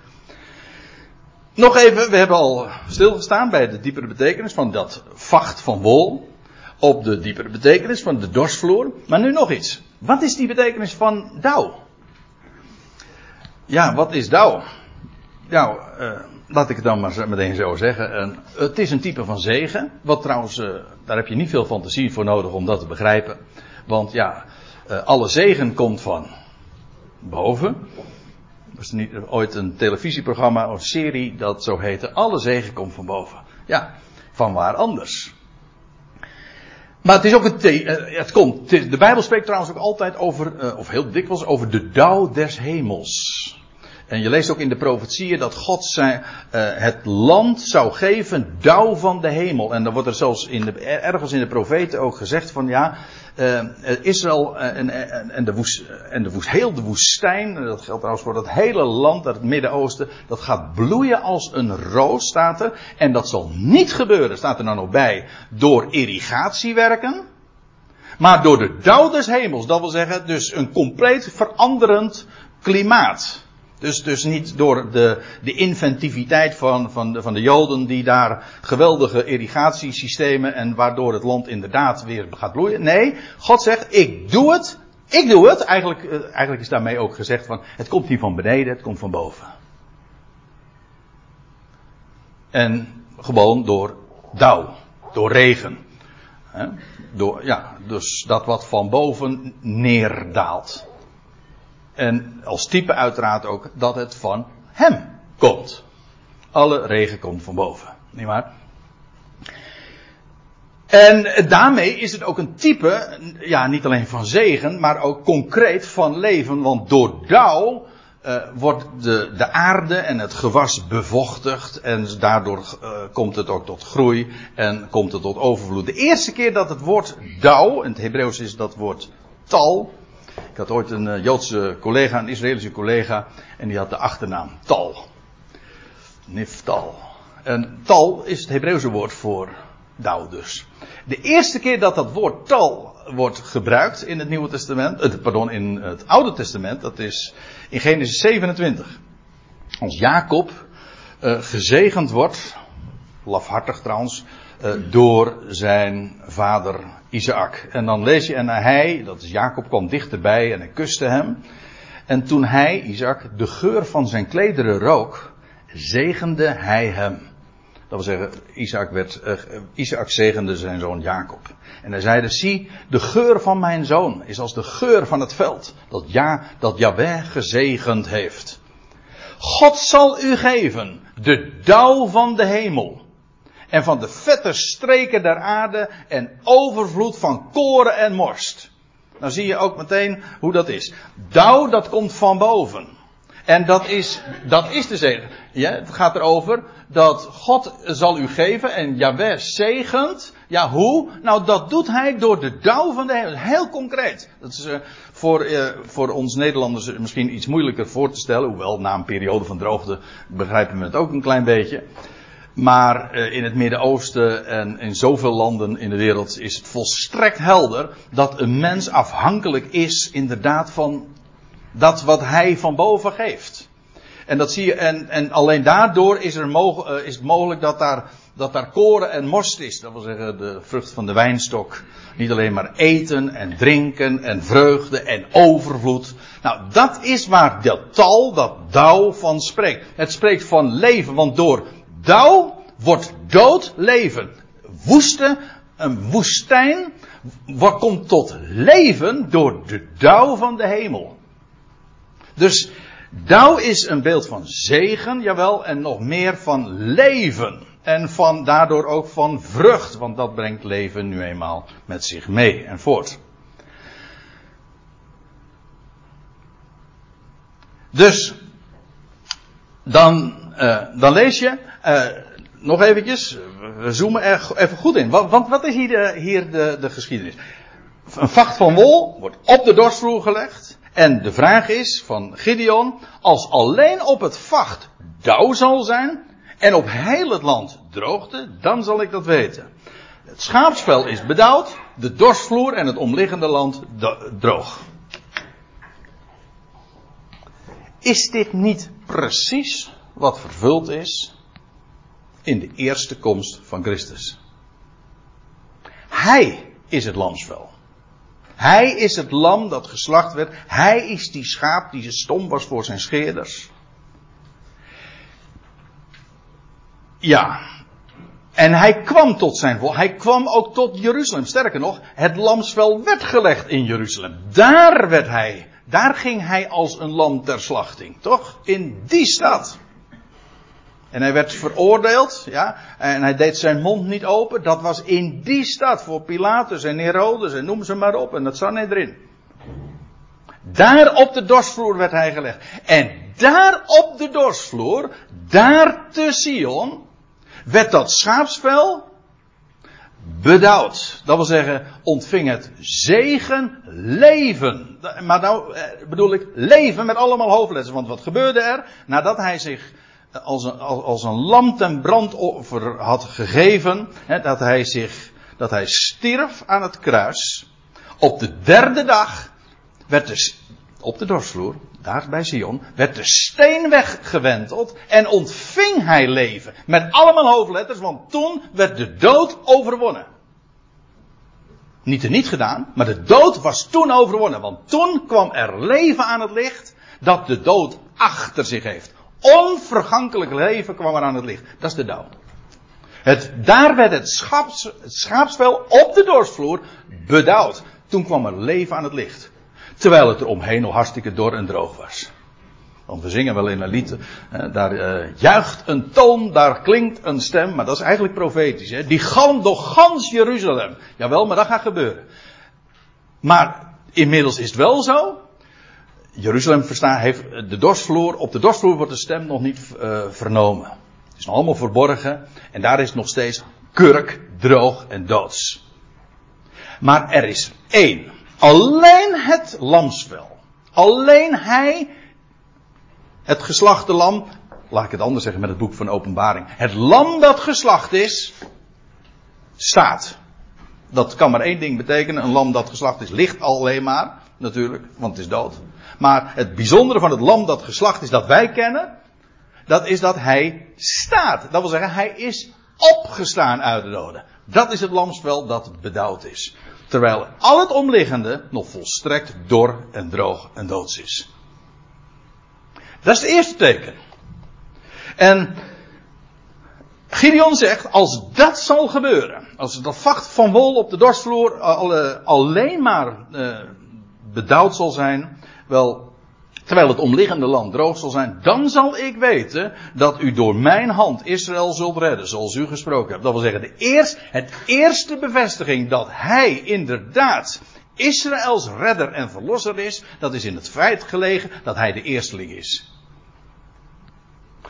S1: Nog even, we hebben al stilgestaan bij de diepere betekenis van dat vacht van wol. Op de diepere betekenis van de dorsvloer. Maar nu nog iets. Wat is die betekenis van dauw? Ja, wat is dauw? Nou, uh, laat ik het dan maar meteen zo zeggen. Het is een type van zegen. Wat trouwens, uh, daar heb je niet veel fantasie voor nodig om dat te begrijpen. Want ja, alle zegen komt van boven. Was er niet ooit een televisieprogramma of serie dat zo heette? Alle zegen komt van boven. Ja, van waar anders? Maar het is ook een. Het komt. De Bijbel spreekt trouwens ook altijd over, of heel dikwijls, over de dauw des hemels. En je leest ook in de profetieën dat God zijn, uh, het land zou geven dauw van de hemel. En dan wordt er zelfs in de, ergens in de profeten ook gezegd van ja, uh, Israël en, en, en, de woest, en de woest, heel de woestijn, dat geldt trouwens voor dat hele land, het Midden-Oosten, dat gaat bloeien als een roos, staat er. En dat zal niet gebeuren, staat er dan ook bij, door irrigatiewerken. Maar door de dauw des hemels, dat wil zeggen dus een compleet veranderend klimaat. Dus, dus niet door de, de inventiviteit van, van, de, van de Joden die daar geweldige irrigatiesystemen en waardoor het land inderdaad weer gaat bloeien. Nee, God zegt, ik doe het. Ik doe het. Eigenlijk, eh, eigenlijk is daarmee ook gezegd van, het komt niet van beneden, het komt van boven. En gewoon door dauw, door regen. Door, ja, dus dat wat van boven neerdaalt. En als type uiteraard ook dat het van hem komt. Alle regen komt van boven. Niet waar? En daarmee is het ook een type, ja, niet alleen van zegen, maar ook concreet van leven. Want door dauw uh, wordt de, de aarde en het gewas bevochtigd. En daardoor uh, komt het ook tot groei en komt het tot overvloed. De eerste keer dat het woord dauw, in het Hebreeuws is dat woord tal, ik had ooit een eh, Joodse collega, een Israëlische collega, en die had de achternaam Tal. Niftal. En Tal is het Hebreeuwse woord voor dauw dus. De eerste keer dat dat woord Tal wordt gebruikt in het Nieuwe Testament, eh, pardon, in het Oude Testament, dat is in Genesis 27. Als Jacob uh, gezegend wordt, lafhartig trouwens, door zijn vader Isaac. En dan lees je, en hij, dat is Jacob, kwam dichterbij en hij kuste hem. En toen hij, Isaac, de geur van zijn klederen rook, zegende hij hem. Dat wil zeggen, Isaac, werd, uh, Isaac zegende zijn zoon Jacob. En hij zeide, zie, de geur van mijn zoon is als de geur van het veld, dat, ja, dat Yahweh gezegend heeft. God zal u geven de dauw van de hemel en van de vette streken der aarde en overvloed van koren en morst. Dan zie je ook meteen hoe dat is. Dauw, dat komt van boven. En dat is, dat is de zegen. Ja, het gaat erover dat God zal u geven en Jaweh zegent. Ja, hoe? Nou, dat doet hij door de dauw van de hemel. Heel concreet. Dat is uh, voor, uh, voor ons Nederlanders misschien iets moeilijker voor te stellen. Hoewel, na een periode van droogte begrijpen we het ook een klein beetje. Maar uh, in het Midden-Oosten en in zoveel landen in de wereld is het volstrekt helder dat een mens afhankelijk is inderdaad van dat wat hij van boven geeft. En dat zie je, en, en alleen daardoor is, er uh, is het mogelijk dat daar, dat daar koren en most is. Dat wil zeggen de vrucht van de wijnstok. Niet alleen maar eten en drinken en vreugde en overvloed. Nou, dat is waar dat tal, dat dauw van spreekt. Het spreekt van leven, want door dauw wordt dood leven. Woeste, een woestijn, wat komt tot leven door de dauw van de hemel. Dus Dauw is een beeld van zegen, jawel, en nog meer van leven. En van, daardoor ook van vrucht, want dat brengt leven nu eenmaal met zich mee en voort. Dus, dan, uh, dan lees je, uh, nog eventjes, we zoomen er even goed in. Want, wat is hier, de, hier de, de geschiedenis? Een vacht van wol wordt op de dorsvloer gelegd. En de vraag is van Gideon, als alleen op het vacht dauw zal zijn en op heel het land droogte, dan zal ik dat weten. Het schaapsvel is bedauwd, de dorsvloer en het omliggende land droog. Is dit niet precies wat vervuld is in de eerste komst van Christus? Hij is het lamsvel. Hij is het lam dat geslacht werd. Hij is die schaap die stom was voor zijn scheerders. Ja. En hij kwam tot zijn volk. Hij kwam ook tot Jeruzalem. Sterker nog, het lamsvel werd gelegd in Jeruzalem. Daar werd hij. Daar ging hij als een lam ter slachting. Toch? In die stad. En hij werd veroordeeld, ja. En hij deed zijn mond niet open. Dat was in die stad voor Pilatus en Herodes en noem ze maar op. En dat zat erin. Daar op de dorsvloer werd hij gelegd. En daar op de dorsvloer, daar te Sion, werd dat schaapsvel bedouwd. Dat wil zeggen, ontving het zegen leven. Maar nou eh, bedoel ik leven met allemaal hoofdletters. Want wat gebeurde er? Nadat hij zich als een, als een lam ten brandoffer had gegeven, hè, dat hij zich, dat hij stierf aan het kruis. Op de derde dag werd de, op de dorsvloer, daar bij Sion, werd de steen weggewenteld en ontving hij leven. Met allemaal hoofdletters, want toen werd de dood overwonnen. Niet er niet gedaan, maar de dood was toen overwonnen. Want toen kwam er leven aan het licht dat de dood achter zich heeft. Onvergankelijk leven kwam er aan het licht. Dat is de dauw. Het, daar werd het, schaps, het schaapsvel op de dorsvloer bedauwd. Toen kwam er leven aan het licht. Terwijl het er omheen nog hartstikke dor en droog was. Want we zingen wel in een lied, daar uh, juicht een toon, daar klinkt een stem, maar dat is eigenlijk profetisch. Hè? Die door gans Jeruzalem. Jawel, maar dat gaat gebeuren. Maar inmiddels is het wel zo Jeruzalem heeft de dorsvloer, op de dorsvloer wordt de stem nog niet uh, vernomen. Het is nog allemaal verborgen en daar is nog steeds kurk, droog en doods. Maar er is één. Alleen het lamsvel. Alleen hij, het geslachte lam, laat ik het anders zeggen met het boek van openbaring. Het lam dat geslacht is, staat. Dat kan maar één ding betekenen. Een lam dat geslacht is, ligt alleen maar, natuurlijk, want het is dood. Maar het bijzondere van het lam dat geslacht is, dat wij kennen, dat is dat hij staat. Dat wil zeggen, hij is opgestaan uit de doden. Dat is het lamspel dat bedouwd is. Terwijl al het omliggende nog volstrekt dor en droog en doods is. Dat is het eerste teken. En Gideon zegt, als dat zal gebeuren, als dat vacht van wol op de dorsvloer alleen maar uh, bedouwd zal zijn, wel, terwijl het omliggende land droog zal zijn, dan zal ik weten dat u door mijn hand Israël zult redden, zoals u gesproken hebt. Dat wil zeggen, de eerst, het eerste bevestiging dat hij inderdaad Israëls redder en verlosser is, dat is in het feit gelegen dat hij de eersteling is.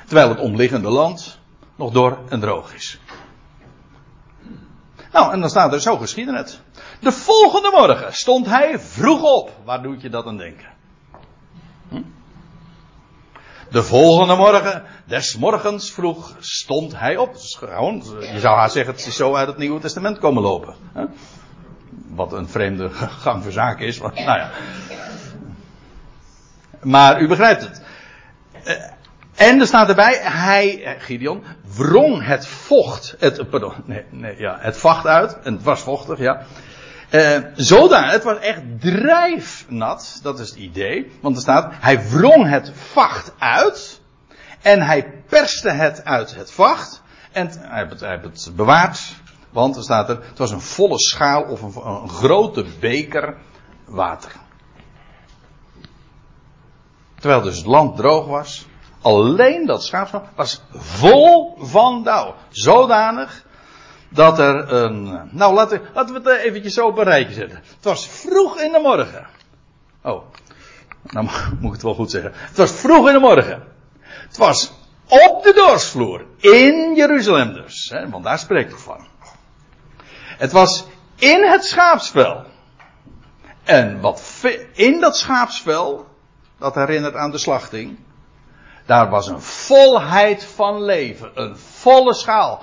S1: Terwijl het omliggende land nog dor en droog is. Nou, en dan staat er zo geschieden het. De volgende morgen stond hij vroeg op. Waar doet je dat aan denken? Hm? De volgende morgen, des morgens vroeg, stond hij op. gewoon, je zou haar zeggen, het is zo uit het Nieuwe Testament komen lopen. Wat een vreemde [laughs] gang van zaken is. Maar, nou ja. maar u begrijpt het. Eh, en er staat erbij, hij, eh, Gideon, wrong het vocht, het, pardon, nee, nee, ja, het vacht uit. En het was vochtig, ja. Uh, zodanig, het was echt drijfnat, dat is het idee. Want er staat, hij wrong het vacht uit. En hij perste het uit het vacht. En hij heeft het, bewaard. Want er staat er, het was een volle schaal of een, grote beker water. Terwijl dus het land droog was. Alleen dat schaapsvel was vol van dauw. Zodanig dat er een. Nou, laten, we het eventjes zo op een rijtje zetten. Het was vroeg in de morgen. Oh, nou [laughs] moet ik het wel goed zeggen. Het was vroeg in de morgen. Het was op de dorsvloer. In Jeruzalem dus. Hè, want daar spreekt het van. Het was in het schaapsvel. En wat in dat schaapsvel, dat herinnert aan de slachting. Daar was een volheid van leven. Een volle schaal.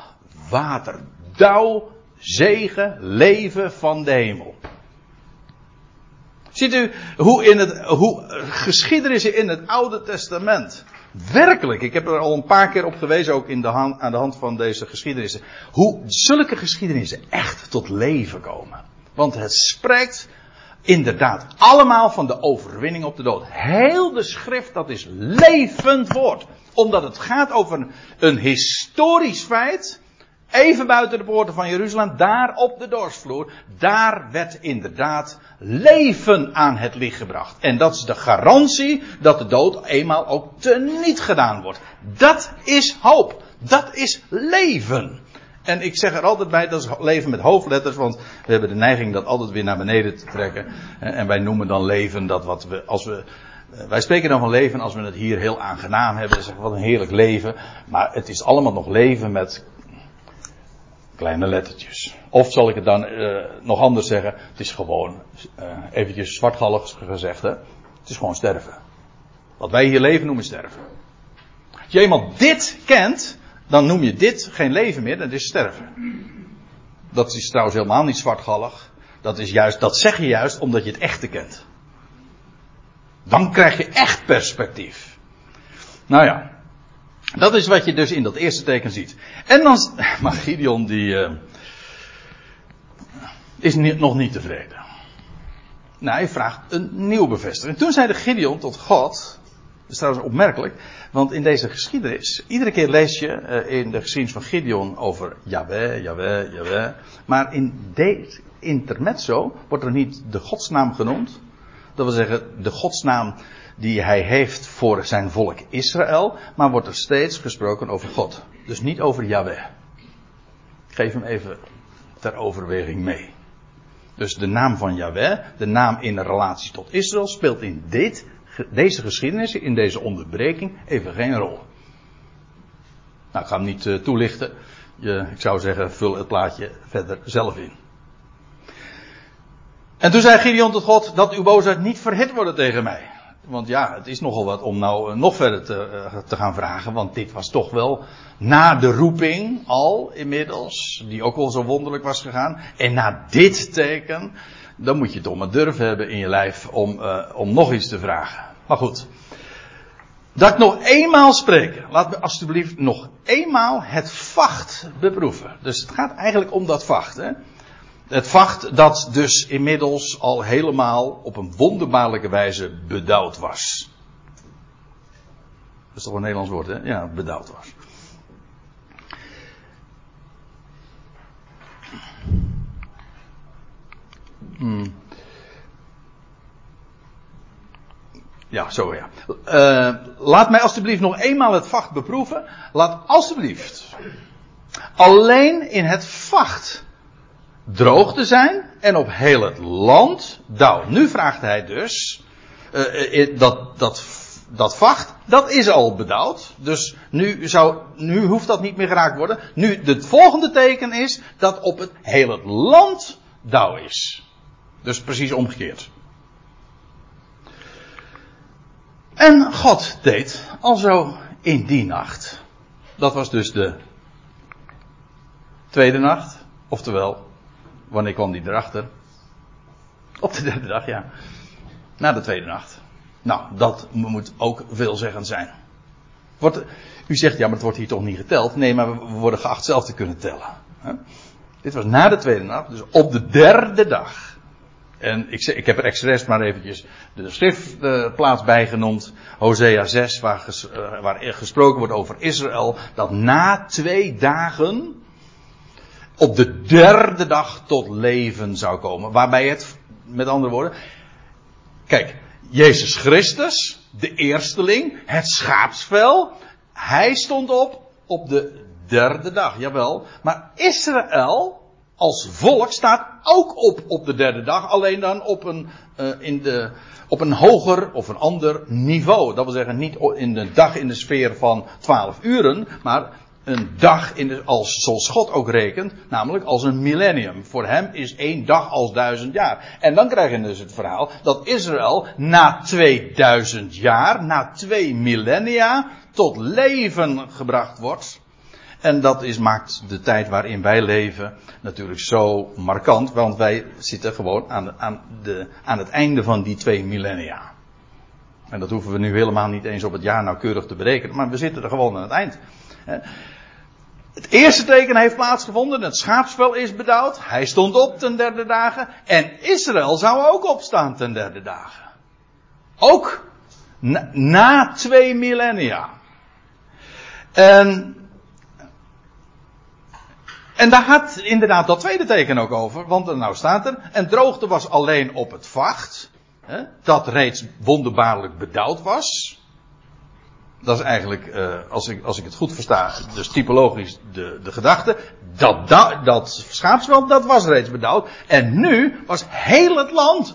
S1: Water, dauw, zegen, leven van de hemel. Ziet u hoe, in het, hoe geschiedenissen in het Oude Testament. Werkelijk, ik heb er al een paar keer op gewezen, ook in de aan de hand van deze geschiedenissen. Hoe zulke geschiedenissen echt tot leven komen. Want het spreekt inderdaad allemaal van de overwinning op de dood. Heel de schrift, dat is levend woord. Omdat het gaat over een historisch feit. Even buiten de poorten van Jeruzalem, daar op de dorsvloer. Daar werd inderdaad leven aan het licht gebracht. En dat is de garantie dat de dood eenmaal ook teniet gedaan wordt. Dat is hoop. Dat is leven. En ik zeg er altijd bij, dat is leven met hoofdletters, want we hebben de neiging dat altijd weer naar beneden te trekken. En wij noemen dan leven dat wat we, als we, eh, wij spreken dan van leven als we het hier heel aangenaam hebben. Zeggen wat een heerlijk leven. Maar het is allemaal nog leven met kleine lettertjes. Of zal ik het dan uh, nog anders zeggen? Het is gewoon, uh, eventjes zwartgallig gezegd, hè? Het is gewoon sterven. Wat wij hier leven noemen sterven. Als je eenmaal dit kent, dan noem je dit geen leven meer, dat is sterven. Dat is trouwens helemaal niet zwartgallig. Dat, is juist, dat zeg je juist omdat je het echte kent. Dan krijg je echt perspectief. Nou ja, dat is wat je dus in dat eerste teken ziet. En dan, [laughs] maar Gideon die uh, is niet, nog niet tevreden. Nou, hij vraagt een nieuwe bevestiging. Toen zei de Gideon tot God, dat is trouwens opmerkelijk, want in deze geschiedenis, iedere keer lees je uh, in de geschiedenis van Gideon over Yahweh, Yahweh, Yahweh. Maar in deze intermezzo wordt er niet de godsnaam genoemd. Dat wil zeggen, de godsnaam die hij heeft voor zijn volk Israël, maar wordt er steeds gesproken over God. Dus niet over Yahweh. Ik geef hem even ter overweging mee. Dus de naam van Yahweh, de naam in relatie tot Israël, speelt in dit, deze geschiedenis, in deze onderbreking, even geen rol. Nou, ik ga hem niet uh, toelichten. Je, ik zou zeggen, vul het plaatje verder zelf in. En toen zei Gideon tot God, dat uw boosheid niet verhit worden tegen mij. Want ja, het is nogal wat om nou eh, nog verder te, uh, te, gaan vragen. Want dit was toch wel na de roeping al inmiddels. Die ook wel zo wonderlijk was gegaan. En na dit teken. Dan moet je toch maar durf hebben in je lijf om, uh, om nog iets te vragen. Maar goed. Dat ik nog eenmaal spreek. Laat me alsjeblieft nog eenmaal het vacht beproeven. Dus het gaat eigenlijk om dat vacht. Hè? Het vacht dat dus inmiddels al helemaal op een wonderbaarlijke wijze bedouwd was. Dat is toch een Nederlands woord, hè? Ja, bedouwd was. Hmm. Ja, zo ja. Uh, laat mij alstublieft nog eenmaal het vacht beproeven. Laat alstublieft alleen in het vacht droog te zijn en op heel het land dauw. Nu vraagt hij dus, uh, dat, dat, dat vacht, dat is al bedouwd. Dus nu, zou, nu hoeft dat niet meer geraakt worden. Nu, het volgende teken is dat op het heel het land dauw is. Dus precies omgekeerd. En God deed alzo in die nacht. Dat was dus de tweede nacht. Oftewel, Wanneer kwam die erachter? Op de derde dag, ja. Na de tweede nacht. Nou, dat moet ook veelzeggend zijn. U zegt, ja, maar het wordt hier toch niet geteld? Nee, maar we worden geacht zelf te kunnen tellen. Dit was na de tweede nacht, dus op de derde dag. En ik, ik heb er expres maar eventjes de schriftplaats bij genoemd. Hosea 6, waar, uh, waar gesproken wordt over Israël. Dat na twee dagen op de derde dag tot leven zou komen. Waarbij het, met andere woorden, kijk, Jezus Christus de eersteling, het schaapsvel. Hij stond op op de derde dag, jawel. Maar Israël als volk staat ook op op de derde dag, alleen dan op een, uh, in de, op een hoger of een ander niveau. Dat wil zeggen niet in de dag in de sfeer van 12 uren, maar een dag in de, als, zoals God ook rekent, namelijk als een millennium. Voor hem is één dag als duizend jaar. En dan krijg je dus het verhaal dat Israël na 2000 jaar, na twee millennia, tot leven gebracht wordt. En dat is, maakt de tijd waarin wij leven natuurlijk zo markant, want wij zitten gewoon aan, aan, de, aan het einde van die twee millennia. En dat hoeven we nu helemaal niet eens op het jaar nauwkeurig te berekenen, maar we zitten er gewoon aan het eind. Het eerste teken heeft plaatsgevonden, het schaapsvel is bedouwd, hij stond op ten derde dagen en Israël zou ook opstaan ten derde dagen. Ook na, twee millennia. En en daar had inderdaad dat tweede teken ook over, want er nou staat er, en droogte was alleen op het vacht, hè, dat reeds wonderbaarlijk bedouwd was. Dat is eigenlijk, uh, als, ik, als ik het goed versta, dus typologisch de, de gedachte, dat, dat, dat schaapsveld, dat was reeds bedouwd. En nu was heel het land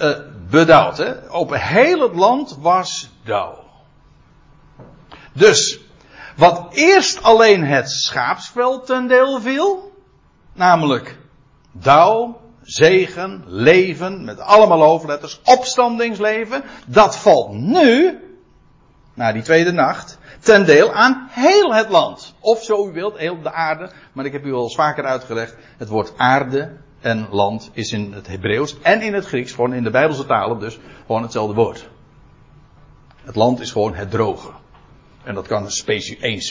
S1: uh, bedouwd. Hè? Op heel het land was dauw. Dus, wat eerst alleen het schaapsveld ten deel viel, namelijk dauw, zegen, leven, met allemaal hoofdletters, opstandingsleven, dat valt nu, na die tweede nacht, ten deel aan heel het land. Of zo u wilt, heel de aarde, maar ik heb u al eens vaker uitgelegd, het woord aarde en land is in het Hebreeuws en in het Grieks, gewoon in de Bijbelse talen dus, gewoon hetzelfde woord. Het land is gewoon het droge. En dat kan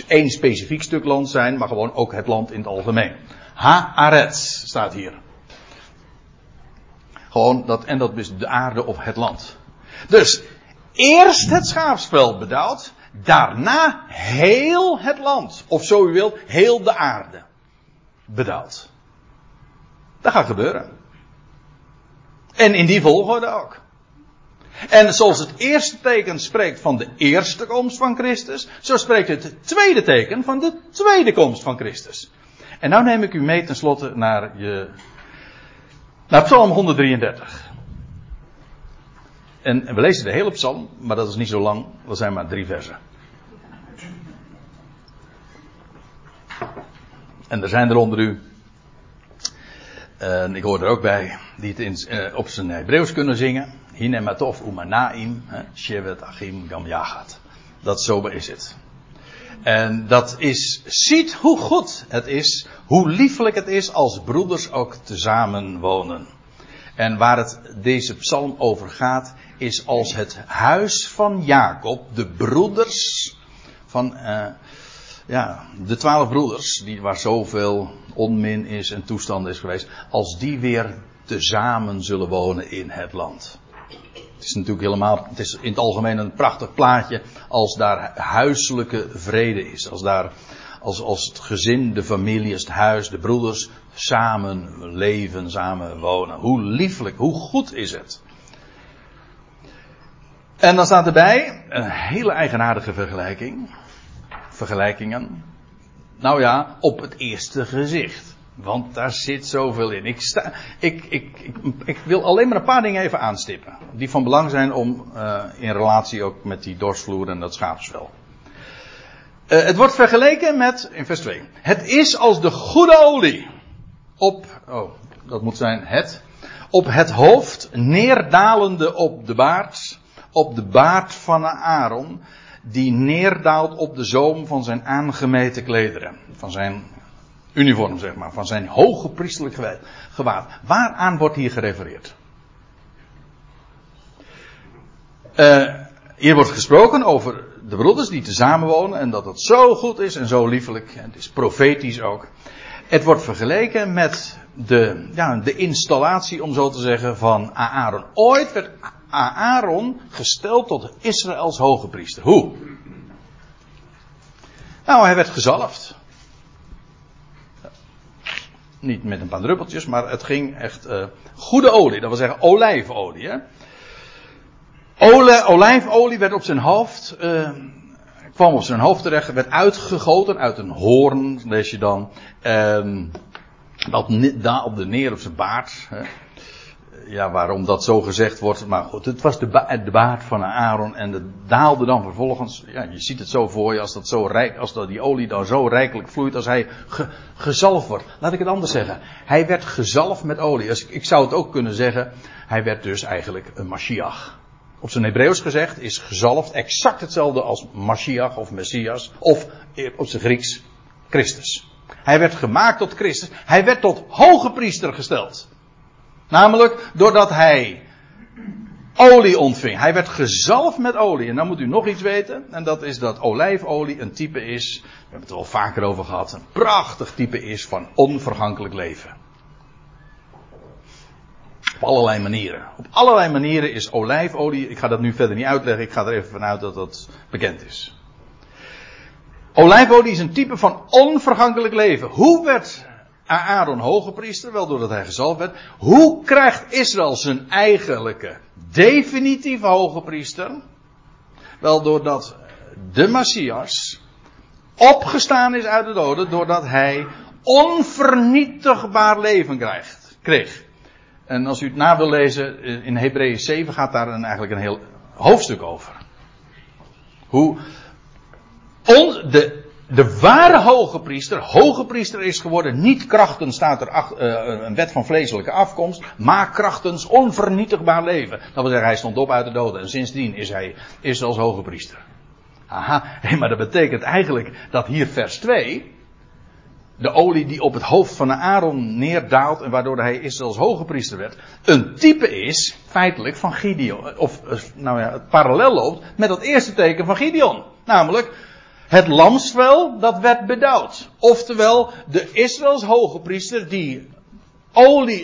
S1: één specifiek stuk land zijn, maar gewoon ook het land in het algemeen. Haaretz staat hier. Gewoon dat, en dat is de aarde of het land. Dus, eerst het schaapsveld bedouwd, daarna heel het land. Of zo u wilt, heel de aarde bedouwd. Dat gaat gebeuren. En in die volgorde ook. En zoals het eerste teken spreekt van de eerste komst van Christus, zo spreekt het tweede teken van de tweede komst van Christus. En nou neem ik u mee tenslotte naar je, naar Psalm 133. En we lezen de hele psalm, maar dat is niet zo lang, dat zijn maar drie versen. En er zijn er onder u, en ik hoor er ook bij, die het in, eh, op zijn Hebreeuws kunnen zingen. Hinematov umanaim, Shevet Achim Gam Dat zo is het. En dat is, ziet hoe goed het is, hoe liefelijk het is als broeders ook tezamen wonen. En waar het deze psalm over gaat, is als het huis van Jacob, de broeders van, uh, ja, de twaalf broeders, die, waar zoveel onmin is en toestand is geweest, als die weer tezamen zullen wonen in het land. Het is natuurlijk helemaal, het is in het algemeen een prachtig plaatje als daar huiselijke vrede is. Als daar, als, als het gezin, de familie, het huis, de broeders samen leven, samen wonen. Hoe lieflijk, hoe goed is het. En dan staat erbij een hele eigenaardige vergelijking. Vergelijkingen. Nou ja, op het eerste gezicht. Want daar zit zoveel in. Ik, sta, ik, ik, ik, wil alleen maar een paar dingen even aanstippen. Die van belang zijn om uh, in relatie ook met die dorsvloer en dat schaapsvel. Uh, het wordt vergeleken met, in vers 2. Het is als de goede olie. Op, oh, dat moet zijn het. Op het hoofd neerdalende op de baard. Op de baard van Aaron. Die neerdaalt op de zoom van zijn aangemeten klederen. Van zijn uniform, zeg maar, van zijn hoge priesterlijk gewaad. Waaraan wordt hier gerefereerd? Uh, hier wordt gesproken over de broeders die tezamen wonen en dat het zo goed is en zo liefelijk. En het is profetisch ook. Het wordt vergeleken met de, ja, de installatie, om zo te zeggen, van Aaron. Ooit werd Aaron gesteld tot Israëls hoge priester. Hoe? Nou, hij werd gezalfd. Niet met een paar druppeltjes, maar het ging echt uh, goede olie. Dat wil zeggen olijfolie. Hè? Olijfolie werd op zijn hoofd, uh, kwam op zijn hoofd terecht, werd uitgegoten uit een hoorn, lees je dan. En dat daalde neer op zijn baard. Hè. Ja, waarom dat zo gezegd wordt, maar goed, het was de, ba de baard van Aaron en het daalde dan vervolgens, ja, je ziet het zo voor je, als dat zo rijk, als dat die olie dan zo rijkelijk vloeit, als hij ge, gezalfd wordt. Laat ik het anders zeggen. Hij werd gezalfd met olie. Dus ik zou het ook kunnen zeggen, hij werd dus eigenlijk een Mashiach op zijn Hebreeuws gezegd, is gezalfd exact hetzelfde als Mashiach of Messias, of op zijn Grieks Christus. Hij werd gemaakt tot Christus. Hij werd tot hoge priester gesteld. Namelijk doordat hij olie ontving. Hij werd gezalfd met olie. En dan moet u nog iets weten. En dat is dat olijfolie een type is. We hebben het er al vaker over gehad. Een prachtig type is van onvergankelijk leven. Op allerlei manieren. Op allerlei manieren is olijfolie, ik ga dat nu verder niet uitleggen, ik ga er even vanuit dat dat bekend is. Olijfolie is een type van onvergankelijk leven. Hoe werd Aaron hoge priester? Wel doordat hij gezalfd werd. Hoe krijgt Israël zijn eigenlijke, definitieve hoge priester? Wel doordat de Messias opgestaan is uit de doden, doordat hij onvernietigbaar leven krijgt, kreeg. En als u het na wil lezen, in Hebreeën 7 gaat daar eigenlijk een heel hoofdstuk over. Hoe on, de, de ware hoge priester, hoge priester is geworden, niet krachtens staat er ach, uh, een wet van vleeselijke afkomst, maar krachtens onvernietigbaar leven. Dat wil zeggen, hij stond op uit de doden en sindsdien is hij is als hoge priester. Aha, [laughs] maar dat betekent eigenlijk dat hier vers 2, de olie die op het hoofd van Aaron neerdaalt en waardoor hij Israëls hoge priester werd, een type is, feitelijk, van Gideon. Of, eh, nou ja, het parallel loopt met dat eerste teken van Gideon. Namelijk, het lamsvel dat werd bedouwd. Oftewel, de Israëls hoge priester die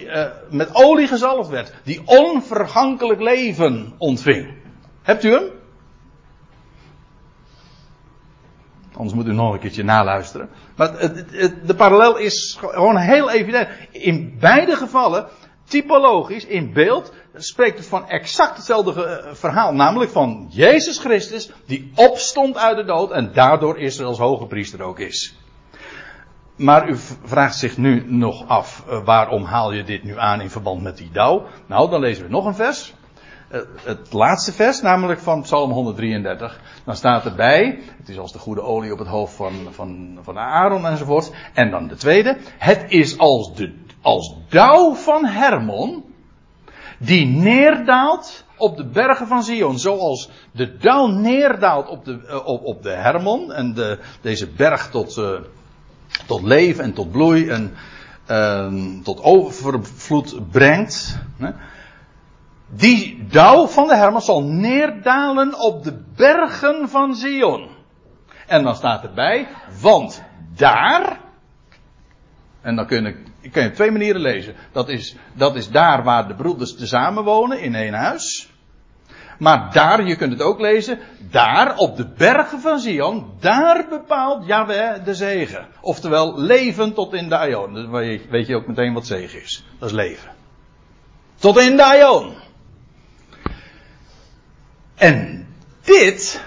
S1: uh, met olie gezalfd werd. Die onvergankelijk leven ontving. Hebt u hem? Anders moet u nog een keertje naluisteren. Maar de parallel is gewoon heel evident. In beide gevallen, typologisch, in beeld, spreekt het van exact hetzelfde eh, verhaal. Namelijk van Jezus Christus, die opstond uit de dood en daardoor Israëls hoge priester ook is. Maar u vraagt zich nu nog af, uh, waarom haal je dit nu aan in verband met die dauw? Nou, dan lezen we nog een vers. Uh, het laatste vers, namelijk van Psalm 133. Dan staat erbij, het is als de goede olie op het hoofd van, van, van Aaron enzovoort. En dan de tweede, het is als, de, als dauw van Hermon, die neerdaalt op de bergen van Zion. Zoals de dauw neerdaalt op de, uh, op, op de Hermon. En de, deze berg tot, uh, tot leven en tot bloei en uh, tot overvloed brengt. Die dauw van de Hermon zal neerdalen op de bergen van Zion. En dan staat erbij, want daar, en dan kun je, kun je op twee manieren lezen. Dat is, dat is daar waar de broeders tezamen wonen in één huis. Maar daar, je kunt het ook lezen, daar op de bergen van Zion, daar bepaalt Yahweh de zegen. Oftewel, leven tot in de Aion. Dus weet je ook meteen wat zegen is. Dat is leven. Tot in de Aion. En dit,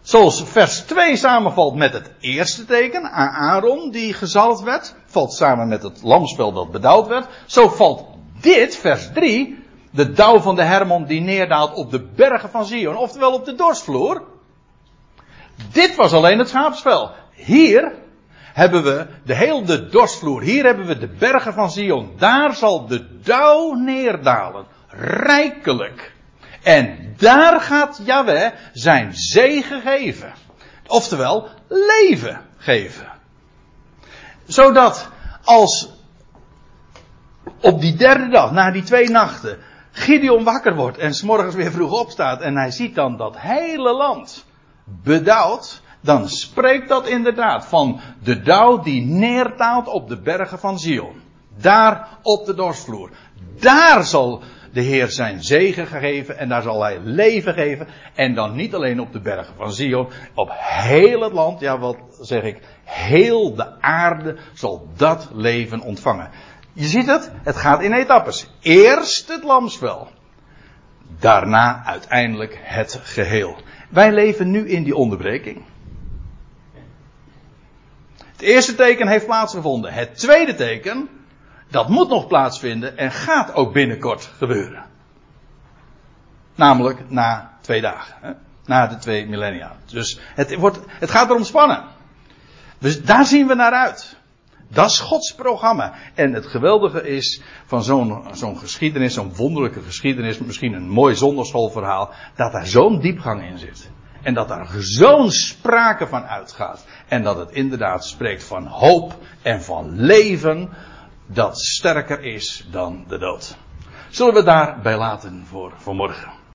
S1: zoals vers 2 samenvalt met het eerste teken, Aaron die gezalfd werd, valt samen met het lamspel dat bedouwd werd, zo valt dit, vers 3, de dauw van de Hermon die neerdaalt op de bergen van Zion, oftewel op de dorsvloer. Dit was alleen het schaapsvel. Hier hebben we de hele dorsvloer. Hier hebben we de bergen van Zion. Daar zal de dauw neerdalen. Rijkelijk. En daar gaat Yahweh zijn zegen geven. Oftewel, leven geven. Zodat als op die derde dag, na die twee nachten, Gideon wakker wordt en s'morgens weer vroeg opstaat en hij ziet dan dat hele land bedauwd, dan spreekt dat inderdaad van de dauw die neertaalt op de bergen van Zion. Daar op de dorsvloer. Daar zal de Heer zijn zegen gegeven en daar zal hij leven geven. En dan niet alleen op de bergen van Zion, op heel het land, ja wat zeg ik, heel de aarde zal dat leven ontvangen. Je ziet het, het gaat in etappes. Eerst het lamsvel. daarna uiteindelijk het geheel. Wij leven nu in die onderbreking. Het eerste teken heeft plaatsgevonden. Het tweede teken, dat moet nog plaatsvinden en gaat ook binnenkort gebeuren. Namelijk na twee dagen. Hè? Na de twee millennia. Dus het, wordt, het gaat erom spannen. Dus daar zien we naar uit. Dat is Gods programma. En het geweldige is van zo'n zo'n geschiedenis, zo'n wonderlijke geschiedenis, misschien een mooi zonderschoolverhaal, dat daar zo'n diepgang in zit. En dat daar zo'n sprake van uitgaat. En dat het inderdaad spreekt van hoop en van leven dat sterker is dan de dood. Zullen we daarbij laten voor vanmorgen?